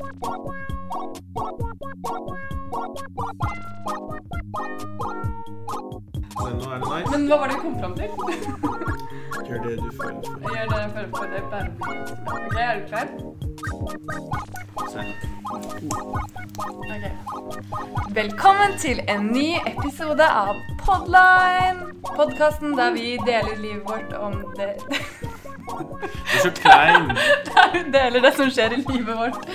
Men nå er det nice. Men hva var det jeg kom fram til? Gjør det du føler for. Jeg gjør det jeg føler for det bare. Ok, er du klar? Okay. Ok. Velkommen til en ny episode av Podline. Podkasten der vi deler livet vårt om det Du er så klein. Der vi deler det som skjer i livet vårt.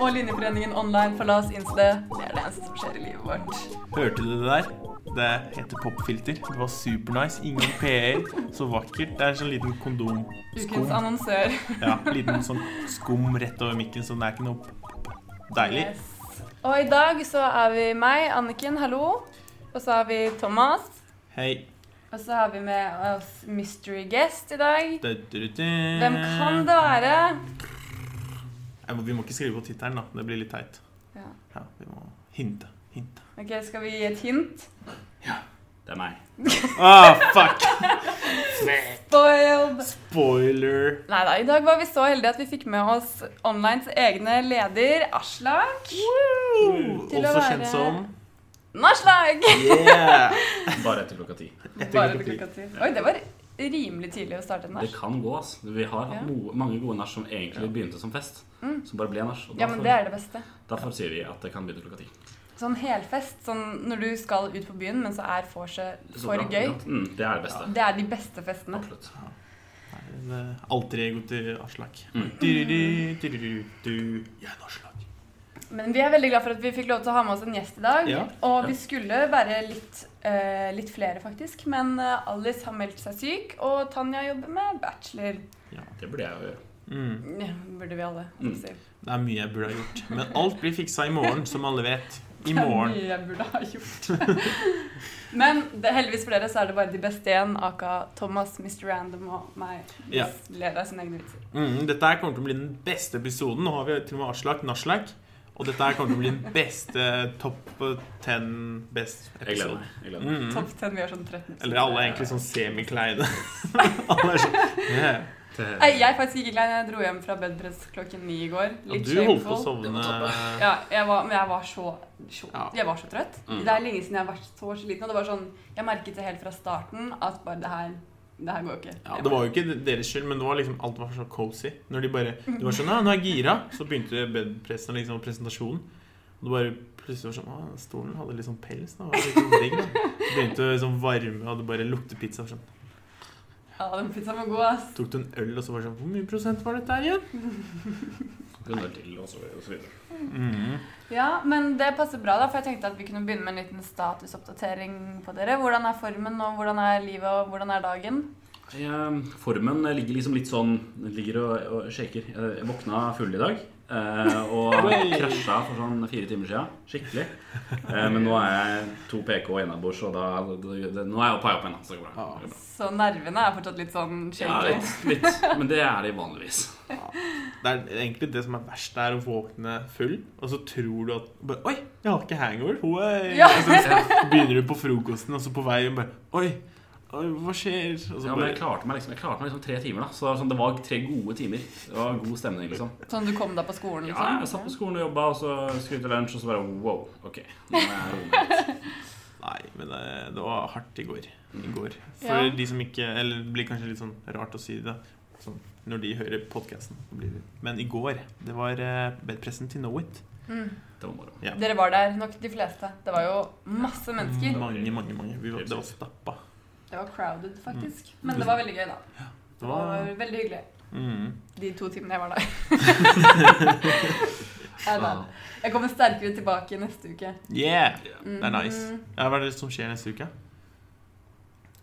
Og Linjeforeningen online for La oss innse det. Det er det eneste som skjer i livet vårt. Hørte du det der? Det heter popfilter. Det var supernice. Ingen PR. Så vakkert. Det er sånn liten kondom. Ukens annonsør. Ja, liten sånn skum rett over mikken, så det er ikke noe deilig. Yes. Og i dag så er vi meg, Anniken, hallo. Og så har vi Thomas. Hei. Og så har vi med oss mystery guest i dag. Hvem kan det være? Nei, Vi må ikke skrive på tittelen, da. Det blir litt teit. Ja. Ja, vi må hinte. Hinte. Ok, Skal vi gi et hint? Ja. Det er meg. Ah, fuck! Spoiled! Spoiler. Nei da, i dag var vi så heldige at vi fikk med oss Onlines egne leder, Aslak. Til å Også være- kjent som Naslag! Yeah! Bare etter klokka ti. Etter klokka ti. Oi, det var rimelig tidlig å starte en Det kan gå, ass. Vi har hatt Ja. mange gode nach som egentlig begynte som fest. Som bare ble nach. Ja, men det er det beste. derfor sier vi at det kan begynne klokka ti. Sånn helfest, sånn når du skal ut på byen, men så er vorset for bra, gøy. Mm, det er det beste. Det er de beste festene. Absolutt. Ja. er Alter ego til Aslak. Mm. Du, du, du, du, du. Jeg er Aslak. Men vi er veldig glad for at vi fikk lov til å ha med oss en gjest i dag. Ja. Og Ja. vi skulle være litt, uh, litt flere, faktisk. Men eh, Alice har meldt seg syk, og Tanja jobber med bachelor. Ja, Det burde jeg jo gjøre. Mm. Ja, burde vi alle. Mm. Det er mye jeg burde ha gjort. Men alt blir fiksa i morgen, som alle vet. I Det er mye jeg burde ha gjort. Men det, heldigvis for dere så er det bare de beste igjen, aka Thomas, Mr. Random og meg. Ja. Leder av sine egne vitser. Mm, dette her kommer til å bli den beste episoden. Nå har vi til og med Aslak Naslak. Og dette her kommer til å bli den beste topp ten best Jeg gleder episode. meg. Jeg gleder meg. Mm. Topp 10, vi har sånn 13 Eller alle er egentlig sånn semikleine. alle er sånn yeah. Nei, jeg er faktisk ikke klein. Jeg dro hjem fra bedpress klokken ni i går. Litt ja, du holdt på å sovne. Ja, jeg var, men jeg var så, så Jeg var så trøtt. Mm. Det er lenge siden jeg har vært så sliten. Og det var sånn Jeg merket det helt fra starten at bare det her Det her går ikke. Ja, det var jo ikke deres skyld, men det var liksom, alt var så cozy. Når de bare Det var sånn Ja, nå er jeg gira. Så begynte bedpressen liksom presentasjonen. Og det bare plutselig var sånn Å, stolen hadde litt sånn pels. da, det var sånn digg da Begynte å liksom varme, og det bare lukte pizza. Sånn. Ja, den pizzaen var god, ass. Tok du en øl, og så var det sånn Hvor mye prosent var dette her igjen? Runder til, videre. Mm. Ja, men det passer bra, da, for jeg tenkte at vi kunne begynne med en liten statusoppdatering på dere. Hvordan er formen, og hvordan er livet, og hvordan er dagen? Jeg, formen ligger liksom litt sånn Ligger og, og shaker. Jeg jeg våkna full i dag. Eh, og krasja for sånn fire timer siden. Skikkelig. Uh, men nå er jeg to PK innabords, og da, det, det, nå er jeg oppe opp igjen. Så det går bra. Så nervene er fortsatt litt sånn Ja, litt, litt. Men det er de vanligvis. Det er egentlig det som er verst, det er å våkne full, og så tror du at bare, Oi, jeg har ikke hangover. Ja. Og så begynner du på frokosten, og så på vei bare oi hva skjer? Altså, Ja, men jeg klarte meg liksom, jeg klarte meg liksom tre timer. da Så det var sånn, det var tre gode timer. Det var god stemning. liksom Sånn du kom deg på skolen? Ja, liksom? Jeg satt på skolen og jobba, og så skulle jeg til lunsj, og så bare wow, ok. Nå jeg. Nei, men det, det var hardt i går. I går. For Ja. de som ikke Eller det blir kanskje litt sånn rart å si det sånn, når de hører podkasten. Men i går, det var eh, bedpressen til Know It. Mm. Det var moro. Ja. Dere var der, nok de fleste. Det var jo masse mennesker. Mange, mange, mange. Vi var, det var stappa. Det var crowded, faktisk. Mm. Men det var veldig gøy, da. Det Det var var veldig hyggelig. mm. De to timene jeg var der. Jeg kommer sterkere tilbake neste uke. Yeah! Mm. Det er nice. Hva er det som skjer neste uke?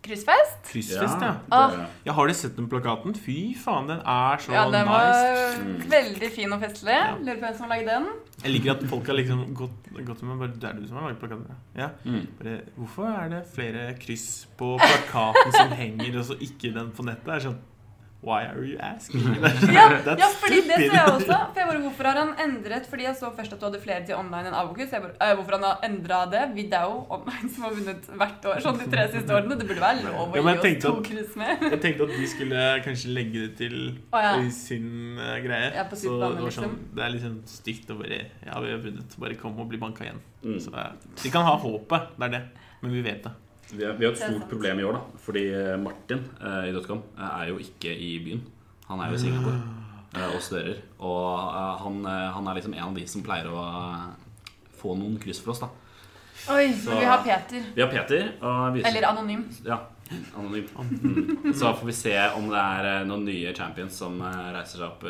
Kryssfest? Kryssfest, ja. det- Jeg har du sett den plakaten? Fy faen, den er så Ja, den var nice. veldig fin og festlig. Ja. Lurer på hvem som har laget den. Jeg liker at folk har liksom gått, gått til meg bare Det er du som har laget plakaten? Ja. Mm. Bare, hvorfor er det flere kryss på plakaten som henger, og så ikke den på nettet? Er sånn Why are you asking? Ja, ja, fordi det ser jeg også. For jeg bare, Hvorfor har han endret Fordi jeg så først at du hadde flere til online enn Abokus. Jeg bare, øh, hvorfor han har endra det? Vi det er jo online som har vunnet hvert år sånn de tre siste årene. Det burde være lov å Ja, gi oss to kryss med. Jeg tenkte at de skulle kanskje legge det til oh, ja. i sin uh, greie. Ja, på sitt så det var sånn, liksom. det er litt sånn stygt å bare Ja, vi har vunnet. Bare kom og bli banka igjen. Mm. Så uh, de kan ha håpet, det er det. Men vi vet det. Vi har, vi har et stort problem i år, da. Fordi eh, Martin eh, i Dotcom eh, er jo ikke i byen. Han er jo i Singapore eh, og studerer. Og eh, han, eh, han er liksom en av de som pleier å få noen kryss for oss, da. Oi, Så- vi har Peter. Vi har Peter. Og vi, Eller anonym. Ja, anonym. Mm. Så får vi se om det er noen nye champions som reiser seg opp.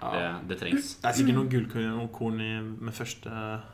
Det, det trengs. Det er sikkert noen gullkorn med første,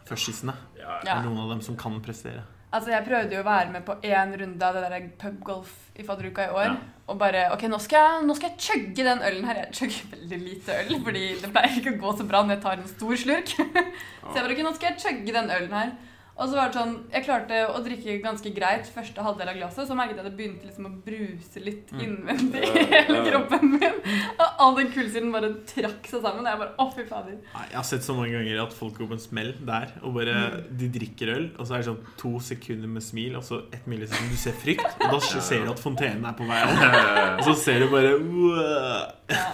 førstissene. Ja, Ja. noen av dem som kan prestere. Altså, Jeg prøvde jo å være med på én runde av det der pubgolf i fadderuka i år. Ja. Og bare OK, nå skal, jeg, nå skal jeg chugge den ølen her. Jeg chugger veldig lite øl, fordi det pleier ikke å gå så bra når jeg tar en stor slurk. så jeg bare OK, nå skal jeg chugge den ølen her. Og så var det sånn Jeg klarte å drikke ganske greit første halvdel av glasset, så merket jeg at det begynte liksom å bruse litt Mm. innvendig i hele kroppen min. Og all den kullsyren bare trakk seg sammen. Og jeg bare Å, fy fader. Jeg har sett så mange ganger at folk går på en smell der, og bare de drikker øl, og så er det sånn to sekunder med smil, og så ett millisekund du ser frykt, og da ser du at fontenen er på vei opp. Og så ser du bare wow. Ja.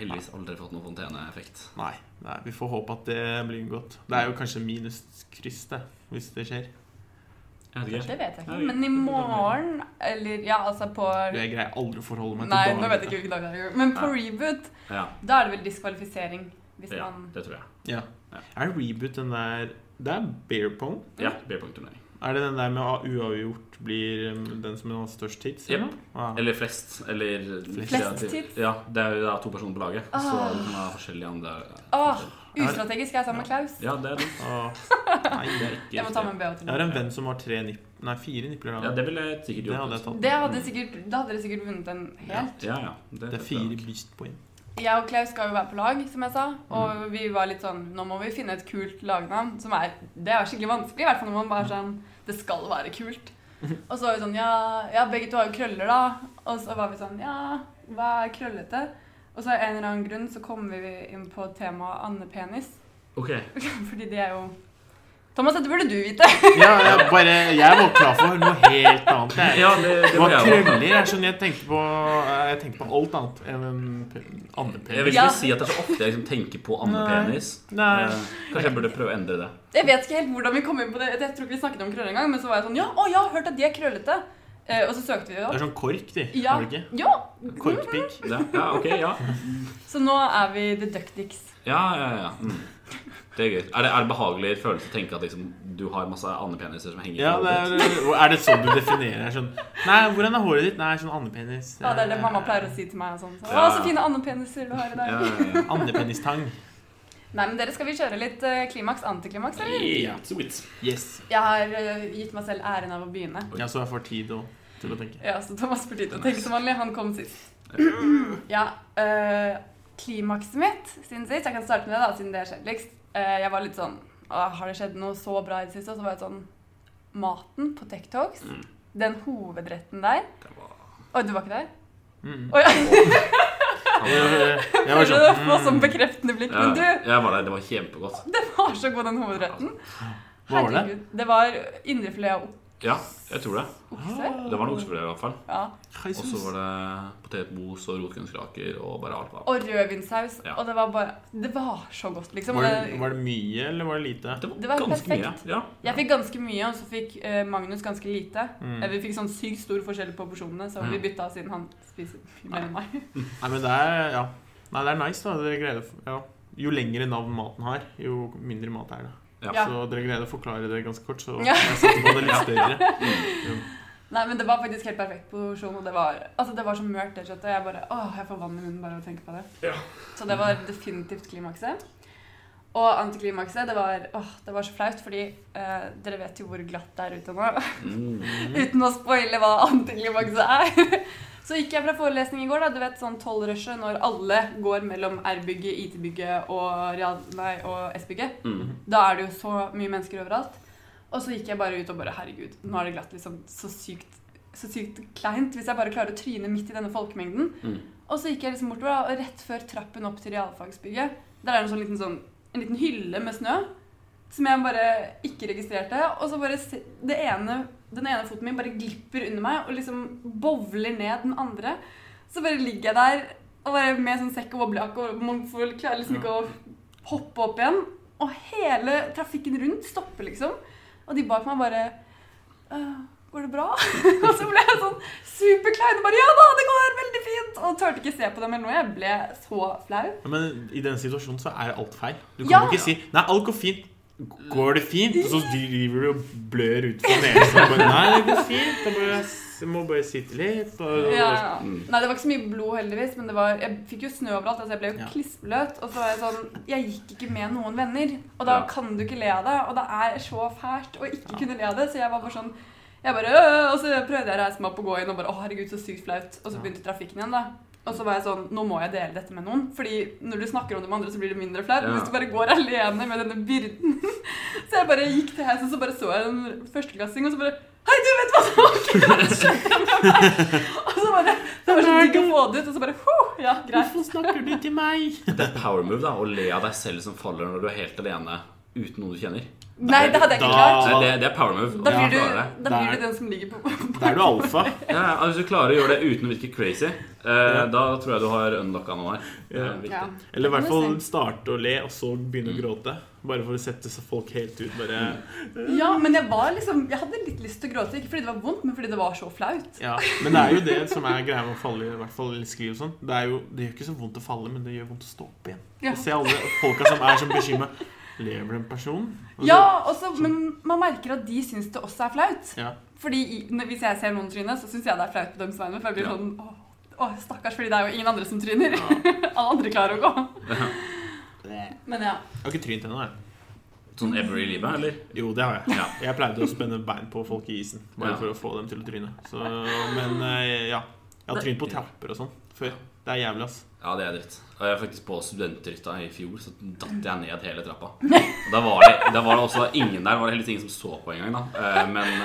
Heldigvis aldri fått noen fonteneeffekt. Nei, nei, vi får håpe at det blir godt. Det er jo kanskje minus kryss, det, hvis det skjer. Jeg vet Det vet jeg ikke. Men i morgen, eller ja, altså på Jeg greier aldri å forholde meg til Nei, nå vet jeg ikke hvilken dag det er. Men på Ja. reboot, Ja, da er det vel diskvalifisering. Hvis ja, man det tror jeg. Ja. Er reboot den der Det er bear pong? Ja, beerpong-turnering. Er det den der med å- uavgjort blir um, den som har størst tids? Eller noe? Ah. Eller flest. Eller Flest tids? Ja, det er jo da to personer på laget. Så Ah. Så kan ha forskjellige andre ah. ustrategisk. Jeg er sammen med Klaus. Ja, det er det. Ah. Nei, Det det er ikke Jeg må ta med en BH til Jeg har en venn som har tre nipp Nei, fire nipler. Da. Ja, det ville jeg sikkert Det hadde jeg tatt. Det hadde sikkert, da hadde dere sikkert vunnet en helt. Ja, ja. Det er fire brystpoeng. Jeg og Klaus skal jo være på lag, som jeg sa. Og vi var litt sånn Nå må vi finne et kult lagnavn. Som er Det er skikkelig vanskelig, i hvert fall når man bare er sånn Det skal være kult. Og så var vi sånn Ja, ja begge to har jo krøller, da. Og så var vi sånn Ja, hva er krøllete? Og så av en eller annen grunn så kommer vi inn på temaet andepenis. Ok. Fordi det er jo Thomas, dette burde du vite. Ja, jeg, bare, jeg var klar for noe helt annet. Jeg. Ja, det, det Det var krøller. Jeg skjønner, jeg tenkte på, jeg tenkte på alt annet enn en pe- Jeg vil ikke Ja. si at det er så ofte jeg liksom tenker på andepenis. Nei. Nei. Kanskje jeg burde prøve å endre det. Jeg vet ikke helt hvordan vi kom inn på det. Jeg tror ikke vi snakket om krøller engang. Men så var jeg sånn Ja, å, jeg har hørt at de er krøllete. Eh, og så søkte vi jo. Det er sånn kork, de. Ja. Har du ikke? Ja. Korkpikk. Ja, ja ok, ja. Så nå er vi the duck dicks. Ja, ja, ja. Mm. Det er gøy. Er det, er det behagelig følelse å tenke at liksom, du har masse andepeniser som henger Ja, på hodet er, ditt? er det sånn du definerer? Sånn Nei, hvordan er håret ditt? Nei, sånn andepenis. Ja, det er det mamma pleier å si til meg. og Sånn. Så, Ja. å, så fine andepeniser du har i dag. Ja, ja, ja. Andepenistang. Nei, men dere, skal vi kjøre litt eh, klimaks, antiklimaks, eller? Yeah, sweet. Yes. Jeg har uh, gitt meg selv æren av å begynne. Ja, så jeg får tid og, til å tenke. Ja, så Thomas får tid til å tenke som vanlig. Han kom sist. Ja, uh, klimakset mitt siden sist Jeg kan starte med det, da, siden det er kjedeligst. Eh, jeg var litt sånn Har det skjedd noe så bra i det siste? Og så var jeg sånn Maten på Tech Talks, Mm. den hovedretten der Det var, Oi, du var ikke der? Mm. Oi, Jeg, jeg var sånn mm. får sånn bekreftende blikk. ja, Men du, jeg var der. Det var kjempegodt. det var så god, den hovedretten. Hva var det? Herregud. Det var indrefilet av Ja, jeg tror det. okse. Det var noe oksefilet i hvert fall. Ja. Og så var det potetmos og rotgrønnsaker og bare alt. Og rødvinsaus. Ja. Og det var bare Det var så godt, liksom. Var det, var det mye, eller var det lite? Det var, Det var ganske perfekt. mye. Ja. jeg fikk ganske mye, og så fikk uh, Magnus ganske lite. Mm. Eh, Vi fikk sånn sykt stor forskjell på porsjonene, så Mm. vi bytta siden han spiser mye mer enn meg. Nei, men det er Ja. Nei, det er nice, da. Jo lengre navn maten har, jo mindre mat er det. Ja. Ja. Så dere greide å forklare det ganske kort, så Ja. jeg satte på det litt større. Mm. Nei, men det var faktisk helt perfekt porsjon, og det var, altså, det var så mørkt det kjøttet. Jeg bare, åh, jeg får vann i munnen bare av å tenke på det. Ja. Så det var definitivt klimakset. Og antiklimakset, det var, åh, det var så flaut, fordi eh, dere vet jo hvor glatt det er ute nå. Mm. Uten å spoile hva antiklimakset er. Så gikk jeg fra forelesning i går, da, du vet sånn tolvrushet når alle går mellom R-bygget, IT-bygget og, og S-bygget. Mm. Da er det jo så mye mennesker overalt. Og så gikk jeg bare ut og bare Herregud, nå er det glatt liksom så sykt, så sykt kleint hvis jeg bare klarer å tryne midt i denne folkemengden. Mm. Og så gikk jeg liksom bortover, da, og rett før trappen opp til realfagsbygget, der er det en sånn liten, sånn, en liten hylle med snø. Som jeg bare ikke registrerte. Og så bare det ene, den ene foten min bare glipper under meg og liksom bowler ned den andre. Så bare ligger jeg der og bare med sånn sekk og boblejakke, og man får, klarer liksom ikke å hoppe opp igjen. Og hele trafikken rundt stopper, liksom. Og de bak meg bare «Øh, Går det bra? og så ble jeg sånn superklein og bare Ja da, det går veldig fint! Og turte ikke se på dem eller noe. Jeg ble så flau. Ja, Men i den situasjonen så er alt feil. Du kan Ja. jo ikke si 'Nei, alt går fint'. Går det fint? Og så driver du og blør ut fra nesa. bare, Nei, det går fint. Jeg, må, jeg må bare sitte litt. Og, Ja. ja. Nei, det var ikke så mye blod, heldigvis, men det var, jeg fikk jo snø overalt. altså Jeg ble jo Ja. klissbløt. Og så var jeg sånn Jeg gikk ikke med noen venner, og da Ja. kan du ikke le av det. Og det er så fælt å ikke kunne le av det, så jeg var bare sånn jeg bare, «Øh», Og så prøvde jeg å reise meg opp og gå inn og bare Å, herregud, så sykt flaut. Og så begynte trafikken igjen, da. Og så var jeg sånn Nå må jeg dele dette med noen. Fordi når du snakker om det med andre, så blir det mindre flaut. Ja. hvis du bare går alene med denne byrden Så jeg bare gikk til heisen, så bare så jeg en førsteklassing, og så bare Hei, du vet hva som akkurat skjedde med meg? Og så bare Det var så digg å få det ut, og så bare «Huh, Ja, greit. Hvorfor snakker du til meg? Det er power move da, å le av deg selv som faller når du er helt alene uten noen du kjenner. Nei, det hadde jeg ikke klart. Da, det, det er power move. Da blir, du, da blir du den som ligger på Da er du alfa. Ja, altså, Hvis du klarer å gjøre det uten å virke crazy, eh, da tror jeg du har unlocka noe her. Er Ja. Ja. Eller i hvert fall starte å le, og så begynne å gråte. Bare for å sette folk helt ut. Bare Ja, men jeg var liksom Jeg hadde litt lyst til å gråte. Ikke fordi det var vondt, men fordi det var så flaut. Ja, Men det er jo det som er greia med å falle, i hvert fall skli og sånn. Det, det gjør ikke så vondt å falle, men det gjør vondt å stå opp igjen. Ja. Og se alle folka som er så bekymra. Lever en person? Og Ja, også, men man merker at de syns det også er flaut. ja. Fordi i, Hvis jeg ser noen tryne, så syns jeg det er flaut på deres vegne. For jeg blir Ja. sånn åh, åh, stakkars, fordi det er jo ingen andre som tryner. Ja. Alle andre klarer å gå. Men ja. Jeg har ikke trynt ennå, jeg. Sånn ever i livet, eller? Jo, det har jeg. Ja. Jeg pleide å spenne bein på folk i isen. Bare Ja. for å få dem til å tryne. Så, men eh, ja. Jeg har trynt på trapper og sånn før. Det er jævlig, ass. Ja, det er dritt. Og jeg var faktisk på studenthytta i fjor, så datt jeg ned hele trappa. Og da var det, da var det også ingen der. var det heldigvis ingen som så på engang, da. Eh, Men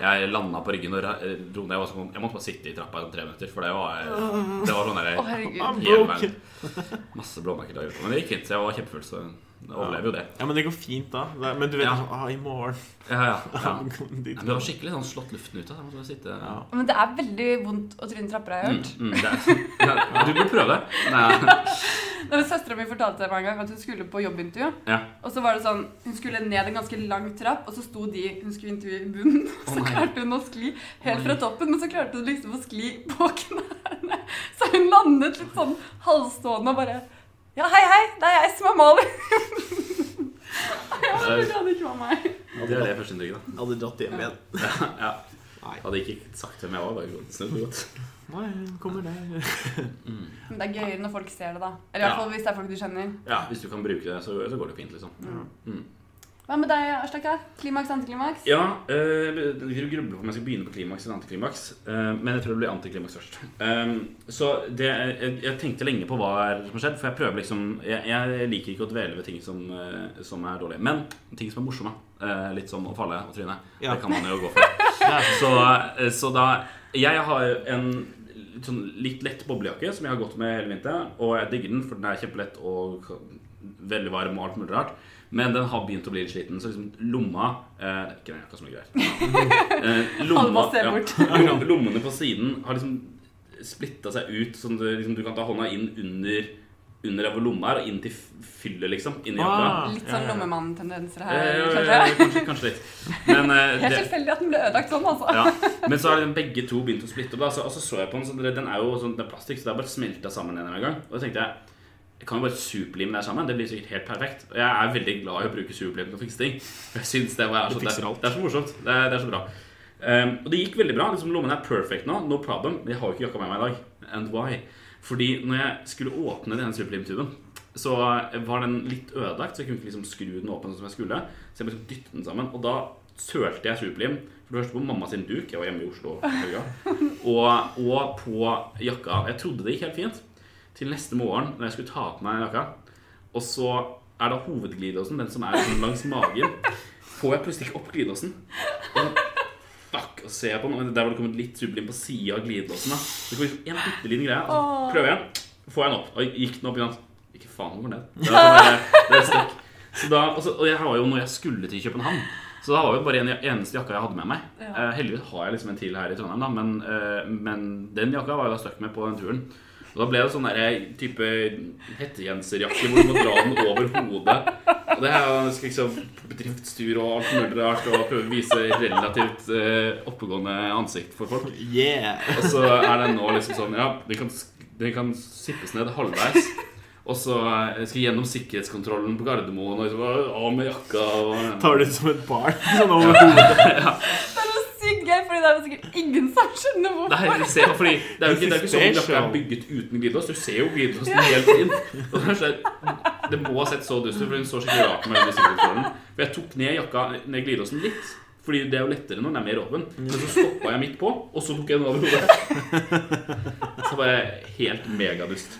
jeg landa på ryggen og eh, dro ned. Jeg, sånn, jeg måtte bare sitte i trappa i sånn tre minutter, for det var, det var sånn der Masse blåmerker. Men det gikk fint. så Jeg var kjempefull, så overlever jo det. Ja, men det går fint da. Men du vet Ja. sånn, ah, i morgen Ja, ja, det var skikkelig sånn slått luften ut av. Ja. Men det er veldig vondt å tryne trapper, har jeg Mm, hørt. mm, det er, ja, du burde prøve det. Søstera mi fortalte meg en gang at hun skulle på jobbintervju. ja. Og så var det sånn, Hun skulle ned en ganske lang trapp, og så sto de hun skulle intervjue i bunnen. Og så klarte hun å skli helt fra toppen, men så klarte hun liksom å skli på knærne. Så hun landet litt sånn halvstående og bare Ja, hei, hei, det er jeg som er Malin. Ja, men det hadde ikke vært meg. Det er det førsteinntrykket, da. Hadde dratt hjem igjen. Ja. Nei, Hadde ikke sagt hvem jeg var. Bare snudd gått. Nei, kommer der. Mm. Men det er gøyere når folk ser det, da. Eller i Ja. hvert fall hvis det er folk du kjenner. Ja, hvis du kan bruke det, så, så går det fint, liksom. Mm. Mm. Hva med deg, Aslak? Klimaks, antiklimaks? Ja, øh, jeg grubler på om jeg skal begynne på klimaks eller antiklimaks. eh, men jeg tror det blir antiklimaks først. Um, så det, jeg, jeg tenkte lenge på hva som har skjedd, for jeg prøver liksom Jeg, jeg liker ikke å dvele ved ting som, eh, som er dårlige. Men ting som er morsomme. eh, litt som å falle og tryne. Ja. Det kan man jo gå for. Så, eh, så da Jeg har en sånn litt lett boblejakke som jeg har gått med hele vinteren. Og jeg digger den, for den er kjempelett og veldig varm og alt mulig rart. Men den har begynt å bli litt sliten, så liksom lomma eh, ikke den jakka som er der. Eh, se bort. lommene på siden har liksom splitta seg ut, sånn at du, liksom, du kan ta hånda inn under under der hvor lomma er, og inn til fyllet, liksom. Inni. Ah, Litt sånn lommemann-tendenser her, eh, kanskje? kanskje, kanskje litt. Men eh, Helt tilfeldig at den ble ødelagt sånn, altså. ja. Men så har liksom begge to begynt å splitte opp. da, så- Og så så jeg på den, så den er jo sånn, det er plastikk, så det har bare smelta sammen en eller annen gang. Og da tenkte jeg jeg kan jo bare superlime det sammen. Det blir sikkert helt perfekt. Og jeg er veldig glad i å bruke superlim til å fikse ting. Jeg synes det, var, så, det, alt. det er så morsomt. Det er, det er så bra. Um, og det gikk veldig bra. liksom Lommen er perfect nå. No problem. Men jeg har jo ikke jakka med meg i dag. And why? Fordi når jeg skulle åpne den superlimtuben, så var den litt ødelagt. Så jeg kunne ikke liksom skru den åpen som jeg skulle. Så jeg liksom dytte den sammen. Og da sølte jeg superlim. For det første på mamma sin duk. Jeg var hjemme i Oslo. Og, og på jakka. Jeg trodde det gikk helt fint. Til neste morgen når jeg skulle ta på meg jakka. Og så er da hovedglidelåsen, den som er sånn langs magen, får jeg plutselig ikke opp glidelåsen. Og, fuck. og ser jeg på den, og der var det kommet litt sublim på sida av glidelåsen. da. Det kom liksom en bitte liten greie, og så prøver jeg, får jeg den opp. Og gikk den opp igjen. Ikke faen, den ned. Det er, det er støkk. Så da, og, så, og jeg har jo når jeg skulle til København så da var jo bare en eneste jakka jeg hadde med meg. Ja. Eh, heldigvis har jeg liksom en til her i Trondheim, da, men, eh, men den jakka var jeg da stuck med på den turen. Og da ble det sånn der type hettegenserjakke hvor du må dra den over hodet. Og det er jo liksom bedriftstur og alt mulig rart og prøve å vise relativt uh, oppegående ansikt for folk. Yeah! Og så er den nå liksom sånn Ja, den kan, den kan sippes ned halvveis. Og så eh, skal jeg gjennom sikkerhetskontrollen på Gardermoen og liksom, av med jakka og Tar det som et barn sånn over hodet. Det er så sykt gøy, fordi det er jo sikkert ingen som skjønner hvorfor. Nei, ser, fordi det er jo ikke, det er ikke sånn at jakka er bygget uten glidelås. Du ser jo glidelåsen helt inn. Det, sånn- det må ha sett så dust ut, for hun så skikkelig rart med den sikkerhetskontrollen. For jeg tok ned jakka, ned glidelåsen litt. Fordi det er jo lettere når den er mer åpen. Men så stoppa jeg midt på, og så tok jeg den over hodet. Så bare helt megadust.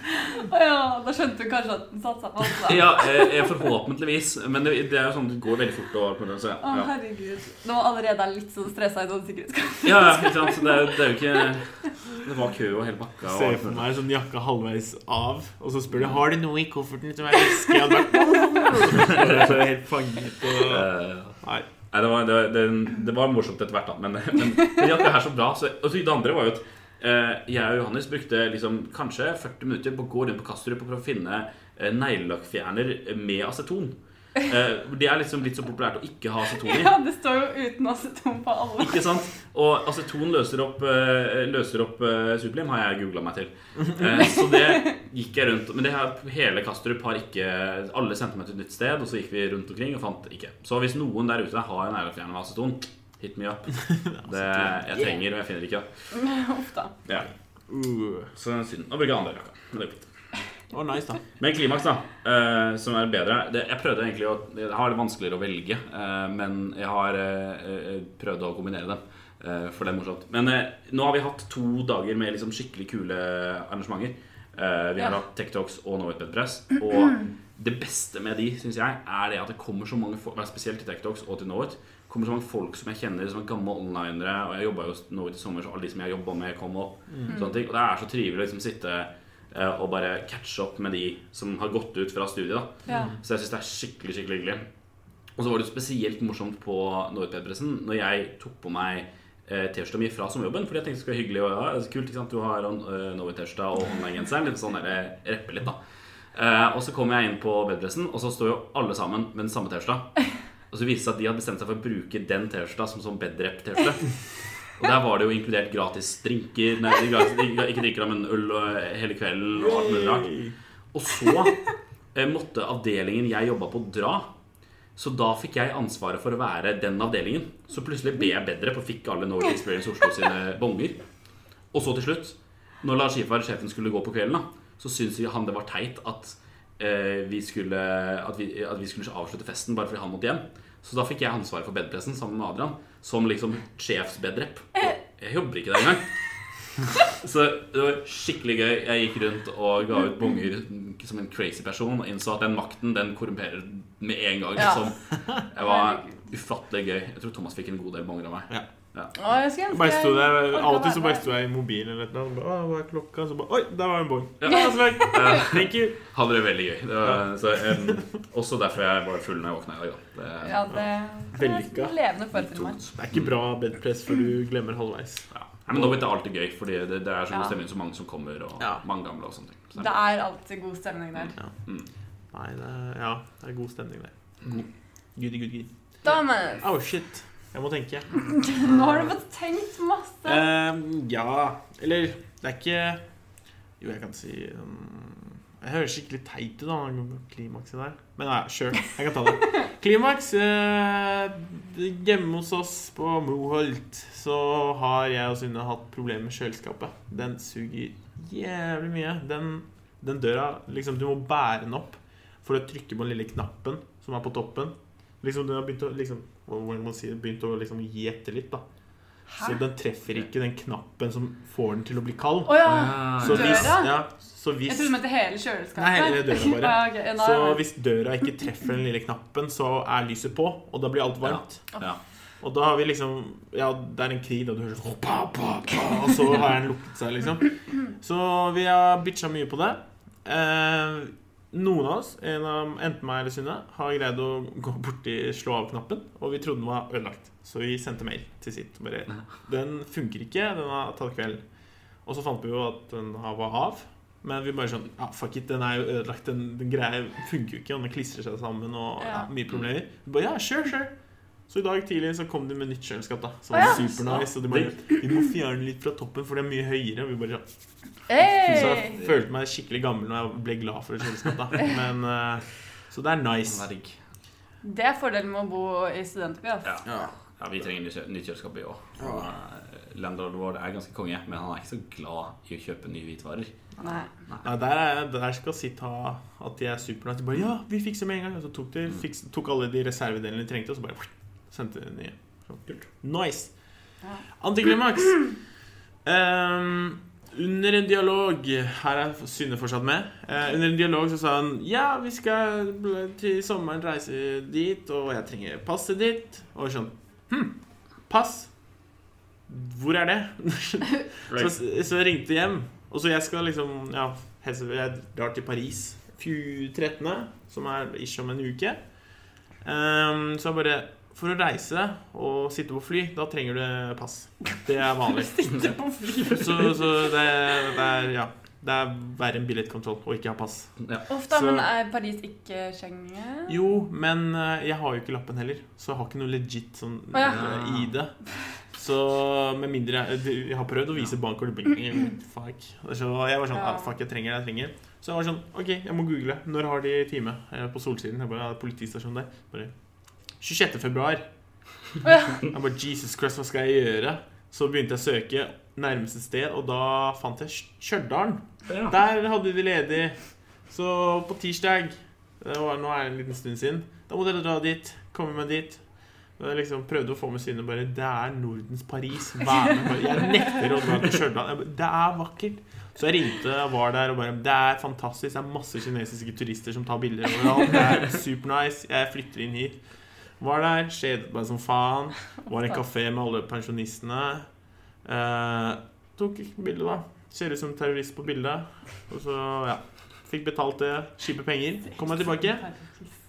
Å ja, da skjønte du kanskje at den satte seg fast? Ja, eh, forhåpentligvis. Men det, det er jo sånn det går veldig fort. Og, så, Å, herregud. Nå allerede er jeg litt sånn stressa i sånn sikkerhetskamp. Ja, ja, ikke sant. Så det, er, det er jo ikke Det var kø og hele bakka. Se Ser for meg sånn jakka halvveis av, og så spør du har du noe i kofferten som er væske. Jeg hadde vært helt fanget og Nei. Nei, det var, det, det, det var morsomt etter hvert, da. Men, men at det her så bra. Så, og så det andre var jo at eh, jeg og Johannes brukte liksom kanskje 40 minutter på å gå rundt på Kastrup og prøve å finne eh, neglelakkfjerner med aceton. Eh, det er liksom blitt så populært å ikke ha aceton i. Ja, det står jo uten aceton på alle. Ikke sant? Og aceton løser opp, eh, løser opp Sublim Superlim, har jeg googla meg til. Eh, så det gikk jeg rundt Men det her, hele Kastrup har ikke Alle sendte meg til et nytt sted, og så gikk vi rundt omkring og fant ikke. Så hvis noen der ute har en neglelakkfjerner med aceton, hit me up. Det jeg trenger, og jeg finner ikke. Uff da. Ja. Uh. Så synd. Nå bruker jeg andre jakka. Var nice, da. Men klimaks, da, Uh, som er bedre det, Jeg prøvde egentlig å Jeg har det vanskeligere å velge, uh, men jeg har eh, prøvd å kombinere dem. eh, for det er morsomt. Men nå har vi hatt to dager med liksom skikkelig kule arrangementer. Eh, vi har hatt Tech Talks og No It Bed Press. Og det beste med de, syns jeg, er det at det kommer så mange folk, spesielt til Tech Talks og til Know It, kommer så mange folk som jeg kjenner som er gamle onlinere. Og jeg jobba jo Know It i sommer, så alle de som jeg jobba med, kom opp. Sånne ting. Og det er så trivelig å liksom sitte og bare catche opp med de som har gått ut fra studiet. Ja. Så jeg syns det er skikkelig skikkelig hyggelig. Og så var det spesielt morsomt på Norway-pressen når jeg tok på meg eh, T-skjorta mi fra sommerjobben. Fordi jeg tenkte det skulle være hyggelig. Og, ja, det er kult, ikke sant? Du har uh, Norway-T-skjorta og online-genseren. Litt sånn der, reppe litt, da. Eh, og så kommer jeg inn på bedpressen, og så står jo alle sammen med den samme T-skjorta. Og så viser det seg at de hadde bestemt seg for å bruke den T-skjorta som sånn bedrep-T-skjorte. Og der var det jo inkludert gratis drinker Nei, gratis, ikke drinker, men øl og, hele kvelden og alt mulig rart. Og så eh, måtte avdelingen jeg jobba på, dra. Så da fikk jeg ansvaret for å være den avdelingen. Så plutselig ble jeg bedre på fikk alle Norway Experience Oslo sine bonger. Og så til slutt, når Lars Ifar, sjefen, skulle gå på kvelden, da, så syntes han det var teit at, eh, vi skulle, at, vi, at vi skulle avslutte festen bare fordi han måtte hjem. Så da fikk jeg ansvaret for bedpressen sammen med Adrian, som liksom sjefsbedrep. Jeg jobber ikke der engang. Så det var skikkelig gøy. Jeg gikk rundt og ga ut bonger som en crazy person og innså at den makten den korrumperer med en gang. Liksom. Det var ufattelig gøy. Jeg tror Thomas fikk en god del bonger av meg. Ja. Å, jeg skulle Jeg ønske bare sto der, orket å Alltid så være bare med. sto jeg i mobilen eller noe. Bare, Å, hva er klokka? Så bare Oi, der var en bong. Ja. Ja, så vel. Thank you. Hadde det veldig gøy. Det var, så, em, også derfor jeg var full når jeg våkna i dag. Da. Det, Ja, det, det Vellykka. er levende meg. tungt. Det er ikke bra bedpress før du glemmer halvveis. Ja. Nei, men nå blir det alltid gøy, Fordi det, det er så god stemning, så mange som kommer, og Ja. mange gamle og sånne ting. Så Det er alltid god stemning der. Nei, det er, ja, det er god stemning der. God. Goody, gud, goody. Thomas, Oh, shit. Jeg må tenke. nå har du fått tenkt masse. Uh, ja Eller det er ikke Jo, jeg kan si um, Jeg høres skikkelig teit ut, da, klimakset der. Men nei, sure. Jeg kan ta det. Klimaks eh, Hjemme hos oss på Moholt så har jeg og Synne hatt problemer med kjøleskapet. Den suger jævlig mye. Den, den døra liksom, Du må bære den opp for å trykke på den lille knappen som er på toppen. Liksom Den har begynt å liksom, sier, begynt å liksom gi etter litt. da Så den treffer ikke den knappen som får den til å bli kald. Oh, ja. Så Døra? hvis, ja, så Jeg hvis, trodde du mente hele kjøleskapet. Nei, hele døra bare. ah, okay. Ja, så hvis døra ikke treffer den lille knappen, så er lyset på, og da blir alt varmt. Ja. Og da har vi liksom Ja, det er en krig, da du hører sånn pa, pa, pa, Og så har den lukket seg, liksom. Så vi har bitcha mye på det. Eh, noen av oss, en av, enten meg eller Synne, har greid å gå borti slå av-knappen, og vi trodde den var ødelagt. Så vi sendte mail til sitt. Bare, den funker ikke, den har tatt kveld. Og så fant vi jo at den var av. Men vi bare sånn Ja, fuck it, den er jo ødelagt. Den, den greia funker jo ikke, og den klistrer seg sammen, og ja, Ja. mye problemer. Vi bare, ja, sure, sure. Så i dag tidlig så kom de med nytt kjøleskap, da. Som ah, ja. var supernice. Og de bare Vi må fjerne litt fra toppen, for det er mye høyere. Og vi bare sånn Så jeg følte meg skikkelig gammel når jeg ble glad for et kjøleskap. Men eh, Så det er nice. Det er fordelen med å bo i studentby. Ja. Ja. ja, vi trenger nytt kjø- nytt kjøleskap, i år Landlorden vår er ganske konge, men han er ikke så glad i å kjøpe nye hvitvarer. Nei. Ja, der, er, der skal si ta at de er supernice. De bare Ja, vi fikser med en gang. Og så tok de fiks, tok alle de reservedelene de trengte, og så bare sendte de nye. Så, kult. Nice. Ja. Antiklimaks. Ehm, under en dialog Her er Synne fortsatt med. Eh, under en dialog så sa han Ja, vi skal til sommeren reise dit, og jeg trenger passet ditt. Og sånn Hm, pass? Hvor er det? så, så ringte hjem. Og så jeg skal liksom Ja, jeg drar til Paris 13., som er ikke om en uke. Um, så jeg bare For å reise og sitte på fly, da trenger du pass. Det er vanlig. Sitte på fly. Så, så det, det er Ja. Det er verre enn billettkontroll å ikke ha pass. Ja. Ofte, Så- men er Paris ikke Schengen? Jo, men eh, jeg har jo ikke lappen heller, så jeg har ikke noe legit sånn ja. eh, ID. Så med mindre jeg, jeg har prøvd å vise bankkortet bing, Fuck. Så jeg var sånn Ja. ah, Fuck, jeg trenger det, jeg trenger. Så jeg var sånn OK, jeg må google. Når har de time eh, på Solsiden? Jeg bare, ja, politistasjonen der. Bare 26. februar. Ja. Jeg bare Jesus Christ, hva skal jeg gjøre? Så begynte jeg å søke nærmeste sted, og da fant jeg Stj- Stjørdal. Ja. Der hadde de ledig. Så på tirsdag det var, Nå er det en liten stund siden. Da må dere dra dit. Komme meg dit. Jeg liksom prøvde å få med synet bare Det er Nordens Paris. Vær med. Jeg nekter å dra til Stjørdal. Det er vakkert. Så jeg ringte og var der og bare Det er fantastisk. Det er masse kinesiske turister som tar bilder overalt. Det er supernice. Jeg flytter inn hit. Var der, skjedet meg som faen. Var i en kafé med alle pensjonistene. Eh, tok bilde, da. Ser ut som terrorist på bildet. Og så, ja. Fikk betalt det. Kjipe penger. Kom meg tilbake,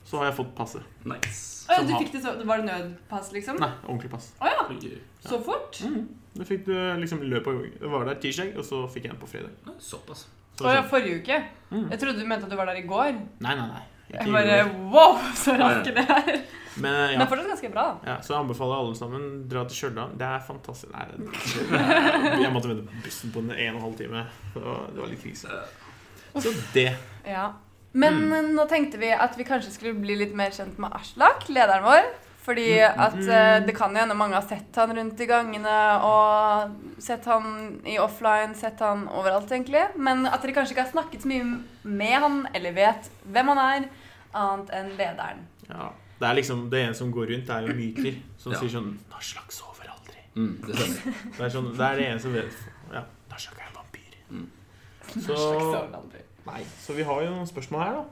så har jeg fått passet. Nice. Oh, ja, du fikk det så Var det nødpass, liksom? Nei, ordentlig pass. Oh, ja. Så fort? Mm. Det fikk du liksom løp av gangen. var der tirsdag, og så fikk jeg den på fredag. Såpass. Så oh, ja, forrige uke? Mm. Jeg trodde du mente at du var der i går. Nei, nei, nei. Jeg bare. Wow, så raske det er. Men ja. Men fortsatt ganske bra. ja. Så jeg anbefaler alle sammen dra til Stjørdal. Det er fantastisk. Nei, det, er, jeg måtte vente på bussen på en og en halv time. Det var, det var litt krise. Så det. Ja. Men mm. nå tenkte vi at vi kanskje skulle bli litt mer kjent med Aslak, lederen vår. Fordi at eh, det kan jo hende mange har sett han rundt i gangene og sett han i offline, sett han overalt, egentlig. Men at dere kanskje ikke har snakket så mye med han, eller vet hvem han er, annet enn lederen. Ja. Det er liksom Det ene som går rundt, det er jo myter som Ja. sier sånn 'Naslak sover aldri. Mm, det. Det er, sånn, det er det ene som vet Ja, Naslak er en vampyr. Mm. Så. Nei. Så vi har jo noen spørsmål her, da.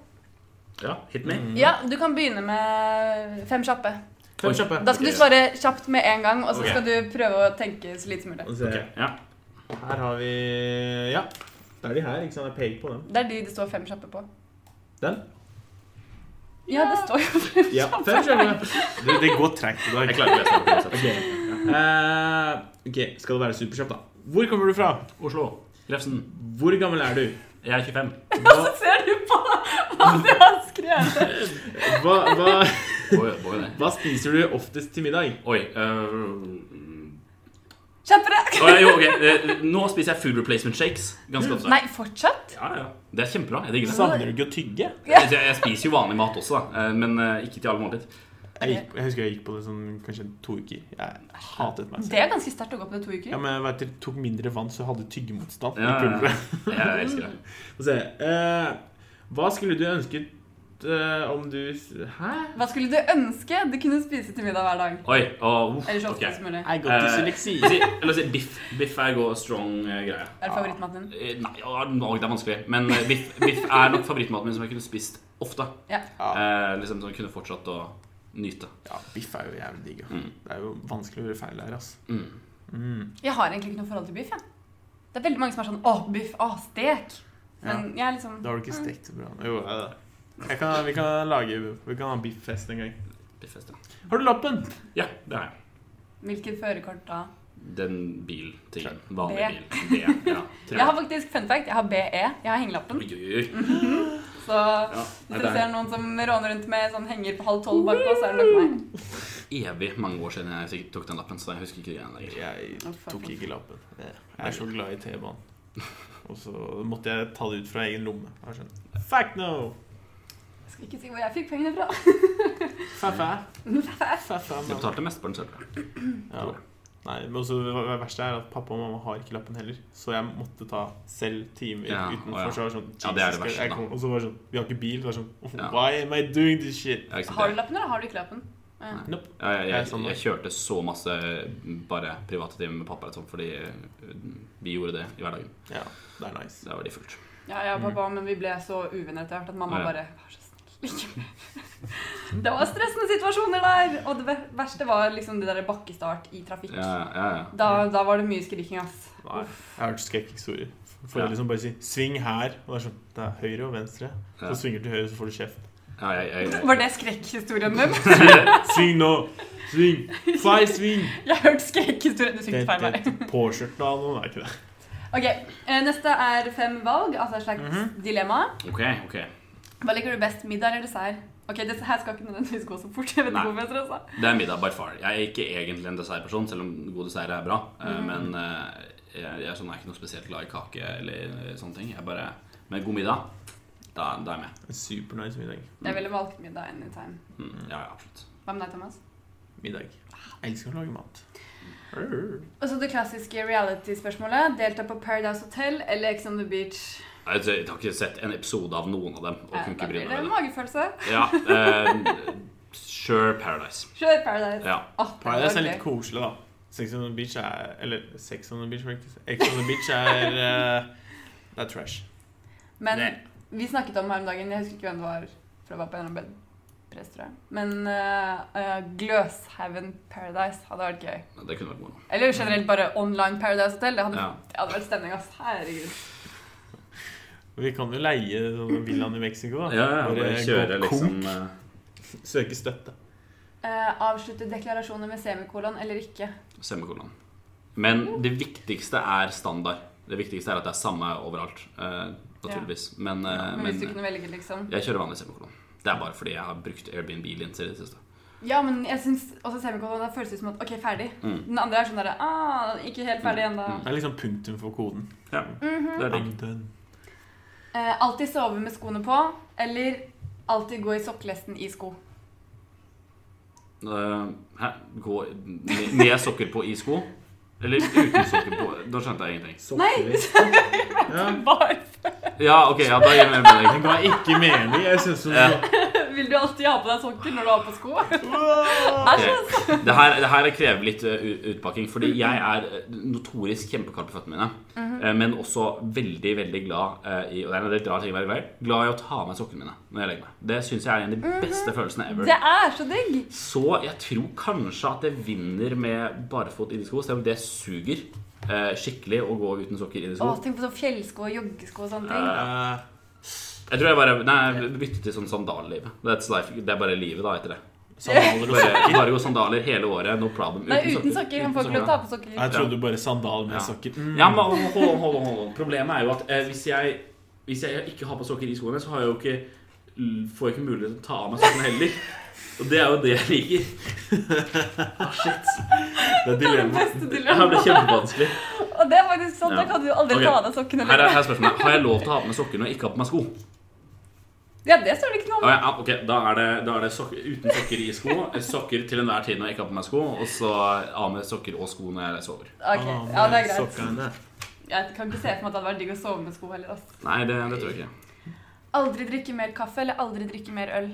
Ja, hit me. Mm. Ja, du kan begynne med fem kjappe. Fem kjappe. Da skal du svare kjapt med en gang, og så okay. skal du prøve å tenke så lite som mulig. Okay. Ok, ja. Her har vi Ja. Det er de her, ikke sant? Jeg peker på dem. Det er de det står fem kjappe på. Den? Ja, det står jo Ja, fem kjappe. Det, det går treigt i dag. Jeg klarer å lese det. Okay. Ok. Eh, ok, skal det være superkjapt, da. Hvor kommer du fra? Oslo. Grefsen. Hvor gammel er du? Jeg er 25. Hva, Ser du på at du har skrevet? hva, hva, hva spiser du oftest til middag? Oi øh, Kjappere! Oh, ja, jo, ok. Eh, Nå spiser jeg food replacement shakes. Ganske ofte. Nei, fortsatt? Ja, ja. Det er kjempebra. Jeg digger det. Savner du ikke å tygge? Jeg, jeg spiser jo vanlig mat også, da. eh, men eh, ikke til alle måltid. Jeg, gikk, jeg husker jeg gikk på det sånn kanskje to uker. Jeg hatet meg Det er ganske sterkt å gå på det to uker. Ja, men jeg vet, det tok mindre vann, så jeg hadde tyggemotstand. i Ja, ja, ja. Jeg elsker det. Få se. Eh, hva skulle du ønsket eh, om du Hæ? Hva skulle du ønske du kunne spise til middag hver dag? Oi, oh, Eller så ofte okay. som mulig. Jeg går til Eh, seleksi. Si, eller si biff. Biff er god, strong uh, greie. Er det favorittmaten din? Eh, Nei, ja, det er vanskelig. Men eh, biff, biff er nok favorittmaten min som jeg kunne spist ofte. Ja. Ja. Eh, liksom som jeg kunne fortsatt å nyte. Ja, biff er jo jævlig digg. Mm. Det er jo vanskelig å gjøre feil der, altså. Mm. Mm. Jeg har egentlig ikke noe forhold til biff. Ja. Det er veldig mange som er sånn 'Å, biff. Å, stek'. Men jeg er liksom Da har du ikke stekt så bra. Jo, ja, er jeg kan, vi kan lage Vi kan ha biffest en gang. Biffest, ja. Har du lappen? ja, det har jeg. Hvilket førerkort da? Den biltingen. B. Vanlig bil. B. Ja, Jeg har faktisk fun fact, jeg har BE. Jeg har hengelappen. Oi, oi. Så Ja, hvis dere ser noen som råner rundt med sånn henger på halv tolv bakpå, så er det nok meg. evig mange år siden jeg tok den lappen, så jeg husker ikke greiene lenger. Jeg tok ikke lappen. Jeg er så glad i T-banen. Og så måtte jeg ta det ut fra egen lomme. Fact Fuck no! Jeg ikke si hvor jeg fikk pengene fra. Fa-fa, Jeg betalte mest på den selv. Ja. Nei, men også det verste er at pappa og mamma har ikke lappen heller. Så jeg måtte ta selv timer Ja, utenfor. ja. Så var sånn, Ja, det er det verste, da. kom- Og så var det sånn Vi har ikke bil. Så var sånn Ja. Why am I doing this shit? Har du lappen, eller har du ikke lappen? Ja. Nope. Ja, jeg, Jeg er jeg, sånn, jeg kjørte så masse bare private timer med pappa liksom, fordi eh, vi gjorde det i hverdagen. Ja, det er nice. Det var de fullt. Ja, jeg og pappa, men vi ble så uvenner etter hvert at mamma Ja. bare Vær så snill. Det var stressende situasjoner der! Og det verste var liksom det der bakkestart i trafikk. Ja, ja, ja. Da, da var det mye skriking, ass. Nei, jeg har hørt skrekkhistorier. Får Ja. liksom bare si 'sving her', og det er sånn Det er høyre og venstre. Ja. Så svinger du til høyre, så får du kjeft. Var det skrekkhistorien din? Sving nå! Sving! Fly, sving! Jeg har hørt skrekkhistorien. Du Det svingte feil vei. er av noen, er ikke det? Ok, eh, Neste er fem valg, altså et slags Mhm. dilemma. Ok, ok. Hva liker du best, middag eller dessert? Ok, dette her skal ikke nødvendigvis gå så fort. Jeg vet Nei. ikke hvorfor jeg stressa. Det er middag by far. Jeg er ikke egentlig en dessertperson, selv om god dessert er bra. Eh, Mhm. Men eh, jeg, jeg er, sånn, jeg er ikke noe spesielt glad i kake eller eh, sånne ting. Jeg bare, Med god middag, da, da er jeg med. Supernice middag. Jeg ville valgt middag anytime. Mm, ja, ja, absolutt. Hva med deg, Thomas? Middag. Jeg elsker å lage mat. Og så det klassiske reality-spørsmålet. Delta på Paradise Hotel eller Ex on the Beach? Jeg, har ikke sett en episode av noen av dem. Og kunne ikke blir bry det meg det. magefølelse. Ja, eh, Sure Paradise. Sure Paradise. Ja. Oh, Paradise er litt koselig, da. Sex on the Beach er Eller Sex on the Beach, faktisk. Ex on the Beach er uh, Det er trash. Men Det- vi snakket om her om dagen, jeg husker ikke hvem det var, for det var på en eller annen. Men uh, uh, Gløshaugen Paradise hadde vært gøy. Det kunne vært moro. Eller generelt bare online Paradise Hotel. Det hadde, Ja. det hadde vært stemning, ass. Herregud. Vi kan jo leie sånne villaen i Mexico, da. Ja, ja, bare kjøre liksom eh, Søke støtte. Uh, avslutte deklarasjoner med semikolon eller ikke. semikolon. Men det viktigste er standard. Det viktigste er at det er samme overalt. Uh, naturligvis. Men, uh, Men hvis du men kunne velge, liksom. jeg kjører vanlig semikolon. Det er bare fordi jeg har brukt Airbnb-linser i det siste. Ja, men jeg syns også semikolon det føles ut som at OK, ferdig. Mm. Den andre er sånn derre ah, Ikke helt ferdig ennå. Mm. Det er liksom punktum for koden. Ja, Mhm. det er digg. Eh, alltid sove med skoene på, eller alltid gå i sokkelesten i sko. Uh, hæ? Gå med, med sokker på i sko? Eller uten sokker på? Da skjønte jeg ingenting. Nei! Ja. Ja, ok, ja, da gir det mer mening. Det ga ikke mening. Jeg synes det Ja. Vil du alltid ha på deg sokker når du har på sko? Ok. Det, her, det her krever litt eh, utpakking, fordi jeg er eh, notorisk kjempekald på føttene mine. eh, Men også veldig veldig glad i Og det er en litt rar ting å være glad i. Glad i å ta av meg sokkene mine når jeg legger meg. Det syns jeg er en av de beste følelsene ever. Det er så digg! Så jeg tror kanskje at det vinner med barfot i de sko, selv om det suger skikkelig å gå uten sokker i de sko. Å, tenk på sånn fjellsko og joggesko og sånne ting. Eh, Jeg tror jeg bare Nei, bytte til sånn sandalliv. That's life. Det er bare livet, da, etter det. sandaler og Bare, sokker. bare gå sandaler hele året. No problem. Nei, uten sokker. Han får ikke lov til å ta på sokker. Jeg trodde bare sandal med Ja. sokker. Mm. Ja, men hold on, hold on, hold on. Problemet er jo at eh, hvis, jeg, hvis jeg ikke har på sokker i skoene, så har jeg jo ikke, får jeg ikke mulighet til å ta av meg sokkene heller. Og det er jo det jeg liker. Ah, shit. Det er dilemma. Beste Det dilemma. dilemma. ble kjempevanskelig. Og det er faktisk sånn, Ja. da kan du aldri okay. ta av deg sokkene. Her er, her er spørsmålet. Har jeg lov til å ha på meg sokker når jeg ikke har på meg sko? Ja, det står det ikke noe Ah, om. ja, ok, Da er det, da er det sokker, uten sokker i sko. Sokker til enhver tid når jeg ikke har på meg sko. Og så av med sokker og sko når jeg sover. Ok, Ah, ja, det er greit. sokkene. Jeg kan ikke se for meg at det hadde vært digg å sove med sko heller. Altså. Nei, det, det tror jeg ikke. Aldri drikke mer kaffe eller aldri drikke mer øl.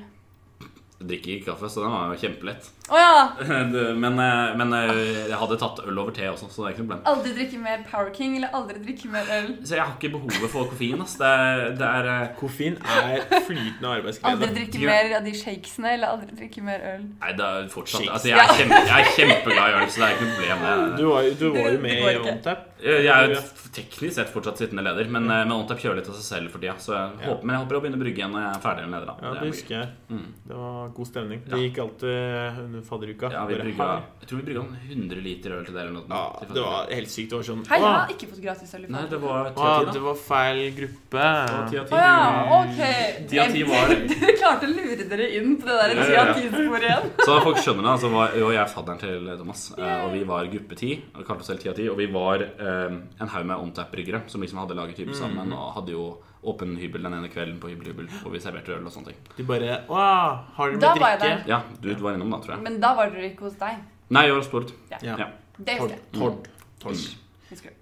drikker ikke kaffe, så den var jo kjempelett. Å ja! Men, eh, men eh, jeg hadde tatt øl over te også, så det er ikke noe problem. Aldri drikke mer Power King eller aldri drikke mer øl. Så jeg har ikke behovet for koffein. ass. Det er, det er eh, Koffein er flytende Aldri drikke mer av de shakesene eller aldri drikke mer øl. Nei, det er fortsatt altså, jeg, er kjempe, jeg er kjempeglad i øl, så det er ikke noe problem. Jeg, Du var, du var jo med i. OnTap. Jeg er teknisk sett fortsatt sittende leder, men, mm. men OnTap kjører litt av seg selv for tida. Jeg håper, men jeg håper å begynne å brygge igjen når jeg er ferdig med leder. Da. Ja, Det det er husker jeg. Mm. Det var god stemning. Det gikk alltid under fadderuka. Ja, vi brygga, jeg tror vi brygga 100 liter øl til det eller noe. Ja, det var helt sykt. Det var sånn Hei, jeg har ikke fått gratis øl Nei, det var ti åh, av ti, det var feil gruppe. Å ja, ok. 10 av 10 var Dere klarte å lure dere inn på det der Ja, ti ja, av ja. ti-sporet igjen. Så folk skjønner det, så var jo jeg fadderen til Thomas. eh, Og vi var gruppe 10, og kalte oss selv 10 av 10. Og vi var eh, en haug med OnTap-bryggere som liksom hadde laget type sammen. Og hadde jo åpen hybel den ene kvelden på hybel-hybel, hvor vi serverte øl og sånne ting. De bare Åh, har dere Da med var jeg drikke? Ja, du var innom da, tror jeg. Men da var dere ikke hos deg. Nei, jeg var Stord. Ja. Ja. Det husker Tord. jeg. Tord. Tord.